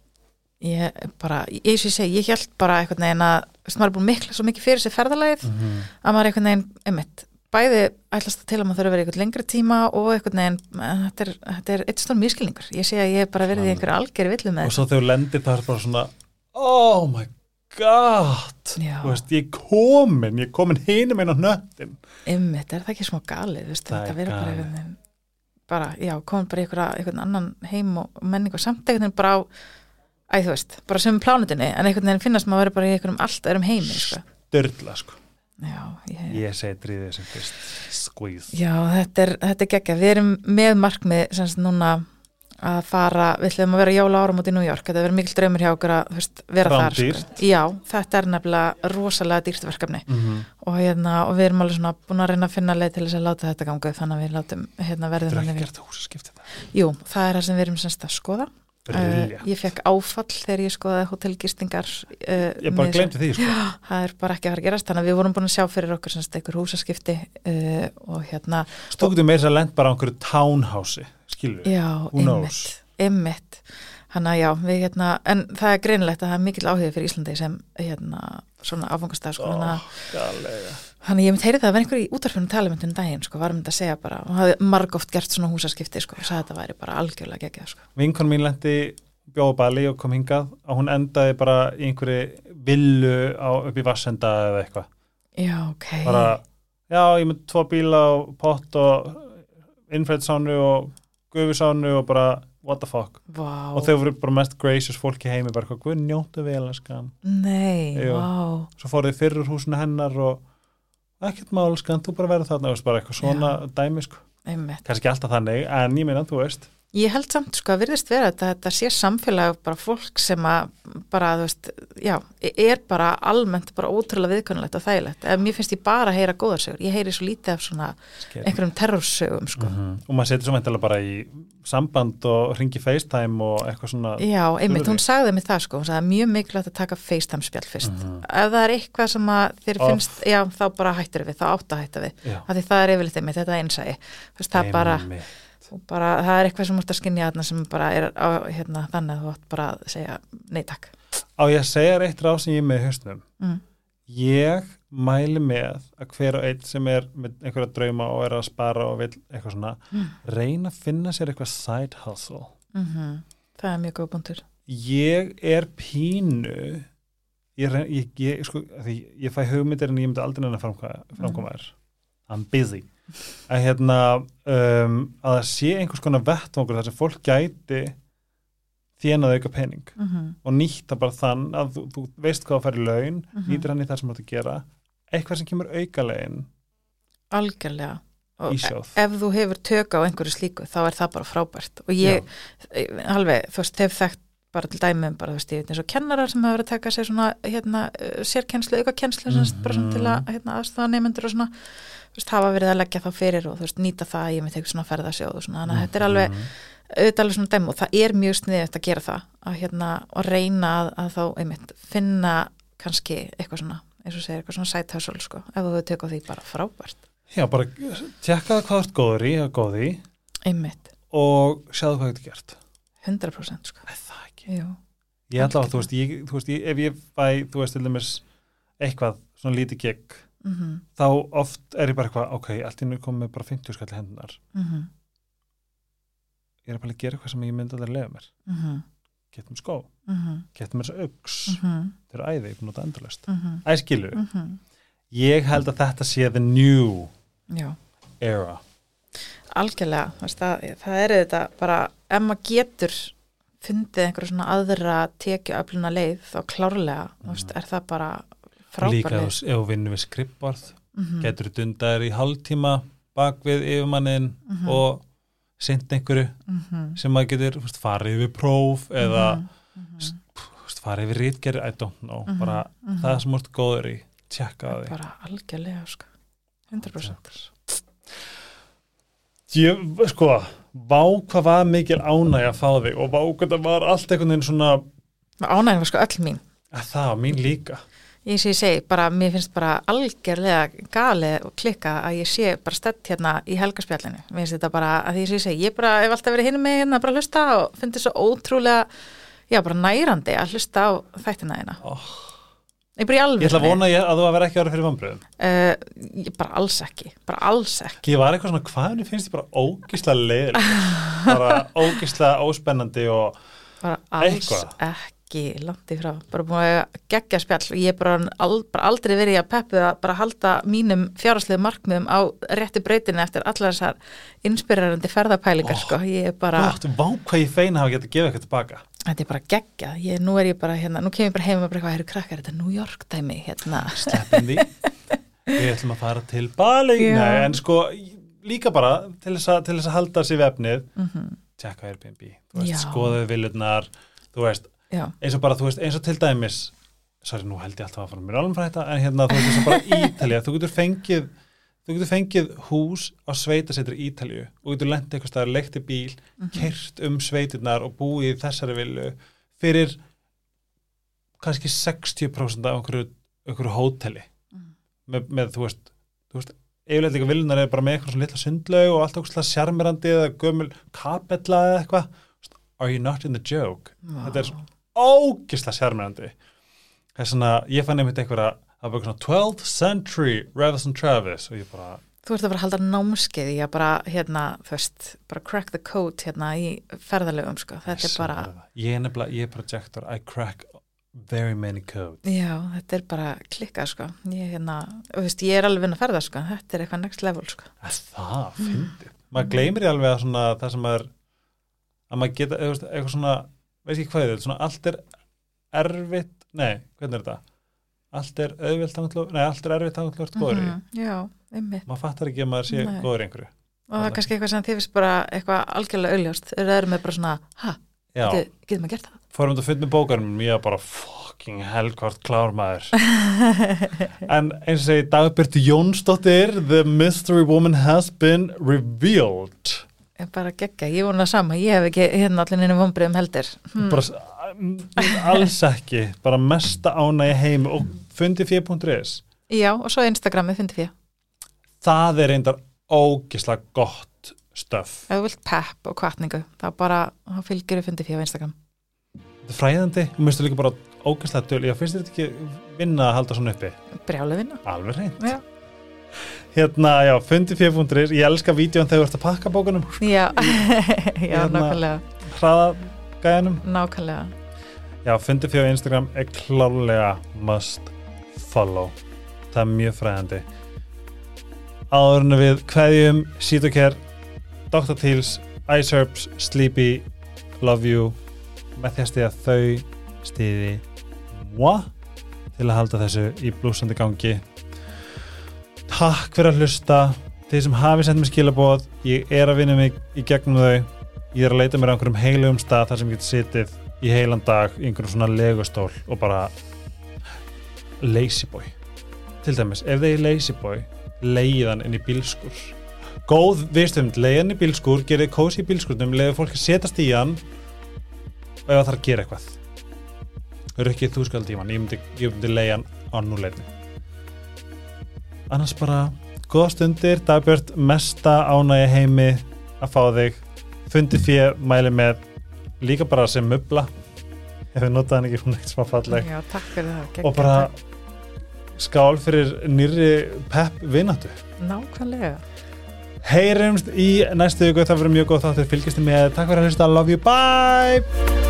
Ég bara, ég, ég, segi, ég held bara einhvern veginn að þú veist, maður er búin mikla svo mikið fyrir sér ferðalagið mm. að maður er einhvern veginn, einmitt bæði ætlast til að maður þurfa að vera í einhvern lengri tíma og einhvern veginn, en þetta er, þetta er eitt stór miskilningur, ég sé að ég hef bara verið í einhverju algeri villu með og svo þegar þú lendir það er bara svona oh my god. Já. þú veist, ég er komin ég er komin hinum einn á nöttin einmitt, er það ekki smá galið, veist, þetta er verður bara einhvern veginn bara, já, komin bara í einhvern annan heim og menning og samt einhvern veginn bara á æ, þú veist, bara sem plánutinni en einhvern veginn finnast maður að vera bara í einhverjum allt öðrum heimi, sko. dörla sko Já, ég, ég segi dríðið sem fyrst squeeze Já, þetta er, þetta er geggja. Við erum með markmið sem sagt núna að fara, við ætlum að vera jóla árum út í New York, þetta verður mikil draumur hjá okkur að veist, vera þar. Rándýrt. Sko. Já, þetta er nefnilega rosalega dýrt verkefni mm -hmm. og, hérna, og við erum alveg svona búin að reyna að finna leið til þess að láta þetta ganga upp, þannig að við látum hérna, verðum þetta er þannig við. gert að húsa skipta þetta Jú, það er það sem við erum semst að skoða Brilja. ég fekk áfall þegar ég skoðaði hótelgistingar uh, Ég bara glemti því, sko. það er bara ekki að fara að gerast þannig að við vorum búin að sjá fyrir okkur semst einhver húsaskipti uh, og hérna Þú getur meira að lenda bara á einhverju townhouse, skilur Who knows? ymmit, hann að já, við hérna en það er greinlegt að það er mikill áhuga fyrir Íslandi sem hérna svona áfangastæð sko, að Gallega. Þannig ég myndi heyrið það að vera einhver í útarfinu talimundin daginn, sko, var myndi að segja bara, og hafði margóft gert svona húsaskipti, sko, og sagði að þetta væri bara algjörlega geggjað, sko. Vinkon mín lendi bjóða Bali og kom hingað og hún endaði bara í einhverju villu á, upp í Vassenda eða eitthvað. Já, ok. Bara, já, ég með tvo bíla og pott og innfæðsánu og gufisánu og bara what the fuck. Vá. Og þau voru bara mest gracious fólki heimi, bara hvað, njóttu vel, skan. Nei, vá. Svo fóruð þið fyrir úr húsinu hennar og ekkert mál, skan, þú bara verður þarna, veist, bara eitthvað svona dæmi, sko. Einmitt. Kannski ekki alltaf þannig, en ég meina, þú veist. Ég held samt, sko, að virðist vera þetta, þetta sé samfélag bara fólk sem að bara, þú veist, já, er bara almennt bara ótrúlega viðkvæmulegt og þægilegt. Ef mér finnst ég bara að heyra góðarsögur. Ég heyri svo lítið af svona Scary. einhverjum terrorsögum, sko. Mhm. og maður setur svo meintilega bara í samband og ringi FaceTime og eitthvað svona Já, einmitt, hún sagði mig það sko, hún sagði mjög mikilvægt að taka FaceTime spjall fyrst. Mhm. Ef það er eitthvað sem að þér Off. finnst, já, þá bara hættir við, þá átt að hætta við. Já. Það er yfirleitt einmitt, þetta einsæi. Þú veist, það bara, Þú bara, það er eitthvað sem múrt að skinja þarna sem bara er á, hérna, þannig að þú átt bara að segja nei takk. á ég segja þér eitt ráð sem ég er með í hausnum Mm. ég mæli með að hver og einn sem er með einhverja drauma og er að spara og vil eitthvað svona Mm. reyna að finna sér eitthvað side hustle Mm Það er mjög góð búntur. ég er pínu ég, ég, ég, sko, því ég fæ hugmyndir en ég myndi aldrei neina framkvæma, framkvæma þér I'm busy að hérna um, að það sé einhvers konar vettvangur þar sem fólk gæti þjenað auka pening Mm -hmm. og nýtta bara þann að þú, þú veist hvað það fær í laun, Mhm. nýtir hann í það sem þú átt að gera eitthvað sem kemur aukalegin Algjörlega. Og sjóð ef þú hefur tök á einhverju slíku, þá er það bara frábært. Og ég, alveg, þú veist, hef þekkt bara til dæmum, bara þú veist, ég veit eins og kennarar sem hafa verið að taka sér svona, hérna, uh, sérkennslu, auka kennslu, mm -hmm. bara svona til að, hérna, aðstofa nefnendur og svona, veist, hafa verið að leggja þá fyrir og veist, nýta það, ég með tekið svona ferðasjóð og svona, þannig að þetta er alveg, Mhm. auðvitað alveg svona dæmi og það er mjög sniðið að gera það, að hérna, og reyna að, að þá, einmitt, finna kannski eitthvað svona, eins og segir, eitthvað svona hustle, sko, ef þú á því bara frábært, Já, bara tjekka hvað þú ert góður í einmitt, og sjáðu hvað þú ert gert. 100% sko, það ekki? jú, Ég ætla að, þú veist, ég, þú veist ég, ef ég fæ, þú veist, til dæmis eitthvað, svona lítið gig mhm, þá oft er ég bara eitthvað, ok, allt nú komið bara 50 skall hendunar mhm, ég er bara að gera eitthvað sem ég myndi að það lefa mér. Mhm, getum skó, mhm, getum mér þessu auks mhm, þeir eru æði, ég er búin að nota endurlust mhm, æskilu, ég held að þetta sé the new já, era. Algjörlega, það, það er þetta bara, ef maður getur fundið einhverju svona aðra tekjuöfluna leið, þá klárlega, þú veist, er það bara Mhm. líka ef þú vinnur við skrippborð mm getur þú dundaðir í hálftíma bak við yfirmannin Mhm. og sint einhverju -hmm. sem maður getur veist, farið við próf eða Mhm. þú veist, farið við rítgerð, I don't know Mhm. bara Mhm. það sem þú ert góður í tjekka því bara algjörlega, sko 100% ég, sko, vá hvað var mikil ánægja að fá þig og vá hvað það var allt einhvern veginn svona ánægum var sko öll mín að það mín líka ég sé, ég segi, bara, mér finnst bara algjörlega gali og klikka að ég sé bara stett hérna í helgarspjallinu. Mér finnst þetta bara, að því sem ég segi, ég bara hef alltaf verið hinn með hérna bara að hlusta og finnst þetta svo ótrúlega já, bara nærandi að hlusta á þættina hérna oh. ég bara í alveg ég ætla að vona ég, að þú að vera ekki að vera fyrir vambriðum uh, ég, bara alls ekki, bara alls ekki. Ég var eitthvað svona, hvað henni finnst ég bara ógislega leiðilegt bara ógislega óspennandi og bara alls Eitthvað. ekki langt í frá, bara búin að gegja spjall. Og ég er bara, al, bara aldrei verið að peppu að bara halda mínum fjárhastlegu markmiðum á rétti breytinu eftir allar þessar inspirerandi ferðapælingar Oh, sko, ég er bara, gott, vá hvað ég feina hafa getið að gefa eitthvað tilbaka. Þetta er bara gegja ég, nú er ég bara hérna, nú kemur ég bara heim og bara eitthvað, herru krakkar, þetta er New York dæmi hérna, sleppum því. Við ætlum að fara til Bali. Nei, en sko líka bara til þess að, til þess að halda sér vefnið mm tjekka Airbnb, þú veist, skoðuðu viljurnar þú veist, eins og bara þú veist, eins og til dæmis sorry, nú held ég alltaf að fara mér alveg frá þetta en hérna, þú veist, eins og bara Ítalía þú getur fengið, þú getur fengið hús á sveitasetri Ítalju og getur lendið eitthvað staðar, leikti bíl Mhm. kert um sveitirnar og búið í þessari villu fyrir kannski 60% af einhverju, einhverju hóteli. Mhm. með, með þú veist, þú veist yfirleitt líka villunar er bara með eitthvað svona litla sundlaug og allt okkur sjarmirandi eða gömul kapella eða eitthvað. Are you not in the joke? Þetta er svo ógislega sjarmirandi það er svona, ég fann einmitt einhverja það var svona 12th century Ravison Travis og ég bara Þú ert að fara að halda námskeið í að bara, hérna, þú veist, bara crack the code hérna í ferðalögum, sko. Þetta er bara, ég er nefnilega, ég er projektor I crack very many codes já, þetta er bara klikkað, sko. Ég, hérna, þú veist, ég er alveg vinn að ferða, sko. Þetta er eitthvað next level, sko. Er það, fyndið maður gleymir alveg að svona það sem maður að maður geta, eitthvað svona veist ekki hvað er þetta, allt er erfitt, nei, hvernig er þetta allt er auðvilt nei, allt er erfitt tangutlur góður í Mhm, Já, einmitt. maður fattar ekki að maður sé Nei. góður í einhverju Og það er kannski eitthvað sem þið finnst bara eitthvað algjörlega auðljóst. Það eru með bara svona, ha, getur maður gert það? fórum þetta að finna með bókarum ég var bara fucking helgvart klár maður en eins og segi Dagbjörn Jónsdóttir the mystery woman has been revealed bara gegga, ég vona sama, ég hef ekki hérna allir neina vombriðum heldur. Hmm. bara s- alls ekki bara mesta ánægi heim og fundi fyrir.is Já, og svo Instagramið fyndi fyrir. það er reyndar ógislega gott stöf Ef þú vilt pepp og kvartningu, þá bara, fylgir fyndi fyrir á Instagram. þetta er fræðandi og minnstu líka bara ógislega döl ég finnst þetta ekki vinna að halda svona uppi Brjálu vinna. alveg reynd Já. Hérna, já, fundi fyrir.is ég elska vídjón þegar þú ert að pakka bókunum. Já, já, Hérna- nákvæmlega, hraða gæjanum nákvæmlega. já, fundi fyrir Instagram er klárlega must follow. Það er mjög fræðandi. Áðurinn við kveðjum Sítokær, Dr. Teals Ice Herbs, Sleepy Love You með því að stiða þau stiði moi til að halda þessu í blúsandi gangi takk fyrir að hlusta. Þeir sem hafi sendt mér skilabóð ég er að vinna mig í gegnum þau. Ég er að leita mér á einhverjum heilugum stað þar sem ég get sitið í heilan dag í einhverjum svona legustól og bara lazy boy. Til dæmis, ef þeir lazy boy leiðan inn í bílskur góð viðstöfnd, leiðan í bílskur gerið kósi í bílskurnum, leiður fólk að setjast í hann og ef það þarf að gera eitthvað. Ekki þú skald tíman ég myndi, myndi leiðan á núleitni annars bara góða stundir, dagbjörn mesta ánægi heimi að fá þig. Fundi fyrir, mæli með. Líka bara sem mubla. Ef við notaðan ekki hún eitt smá falleg. Já, takk fyrir það. og bara skál fyrir nýrri pepp vinatu Nákvæmlega. heyrumst í næstu viku. Það verður mjög góð þáttur. Fylgjast með, takk fyrir að hlusta, love you, bye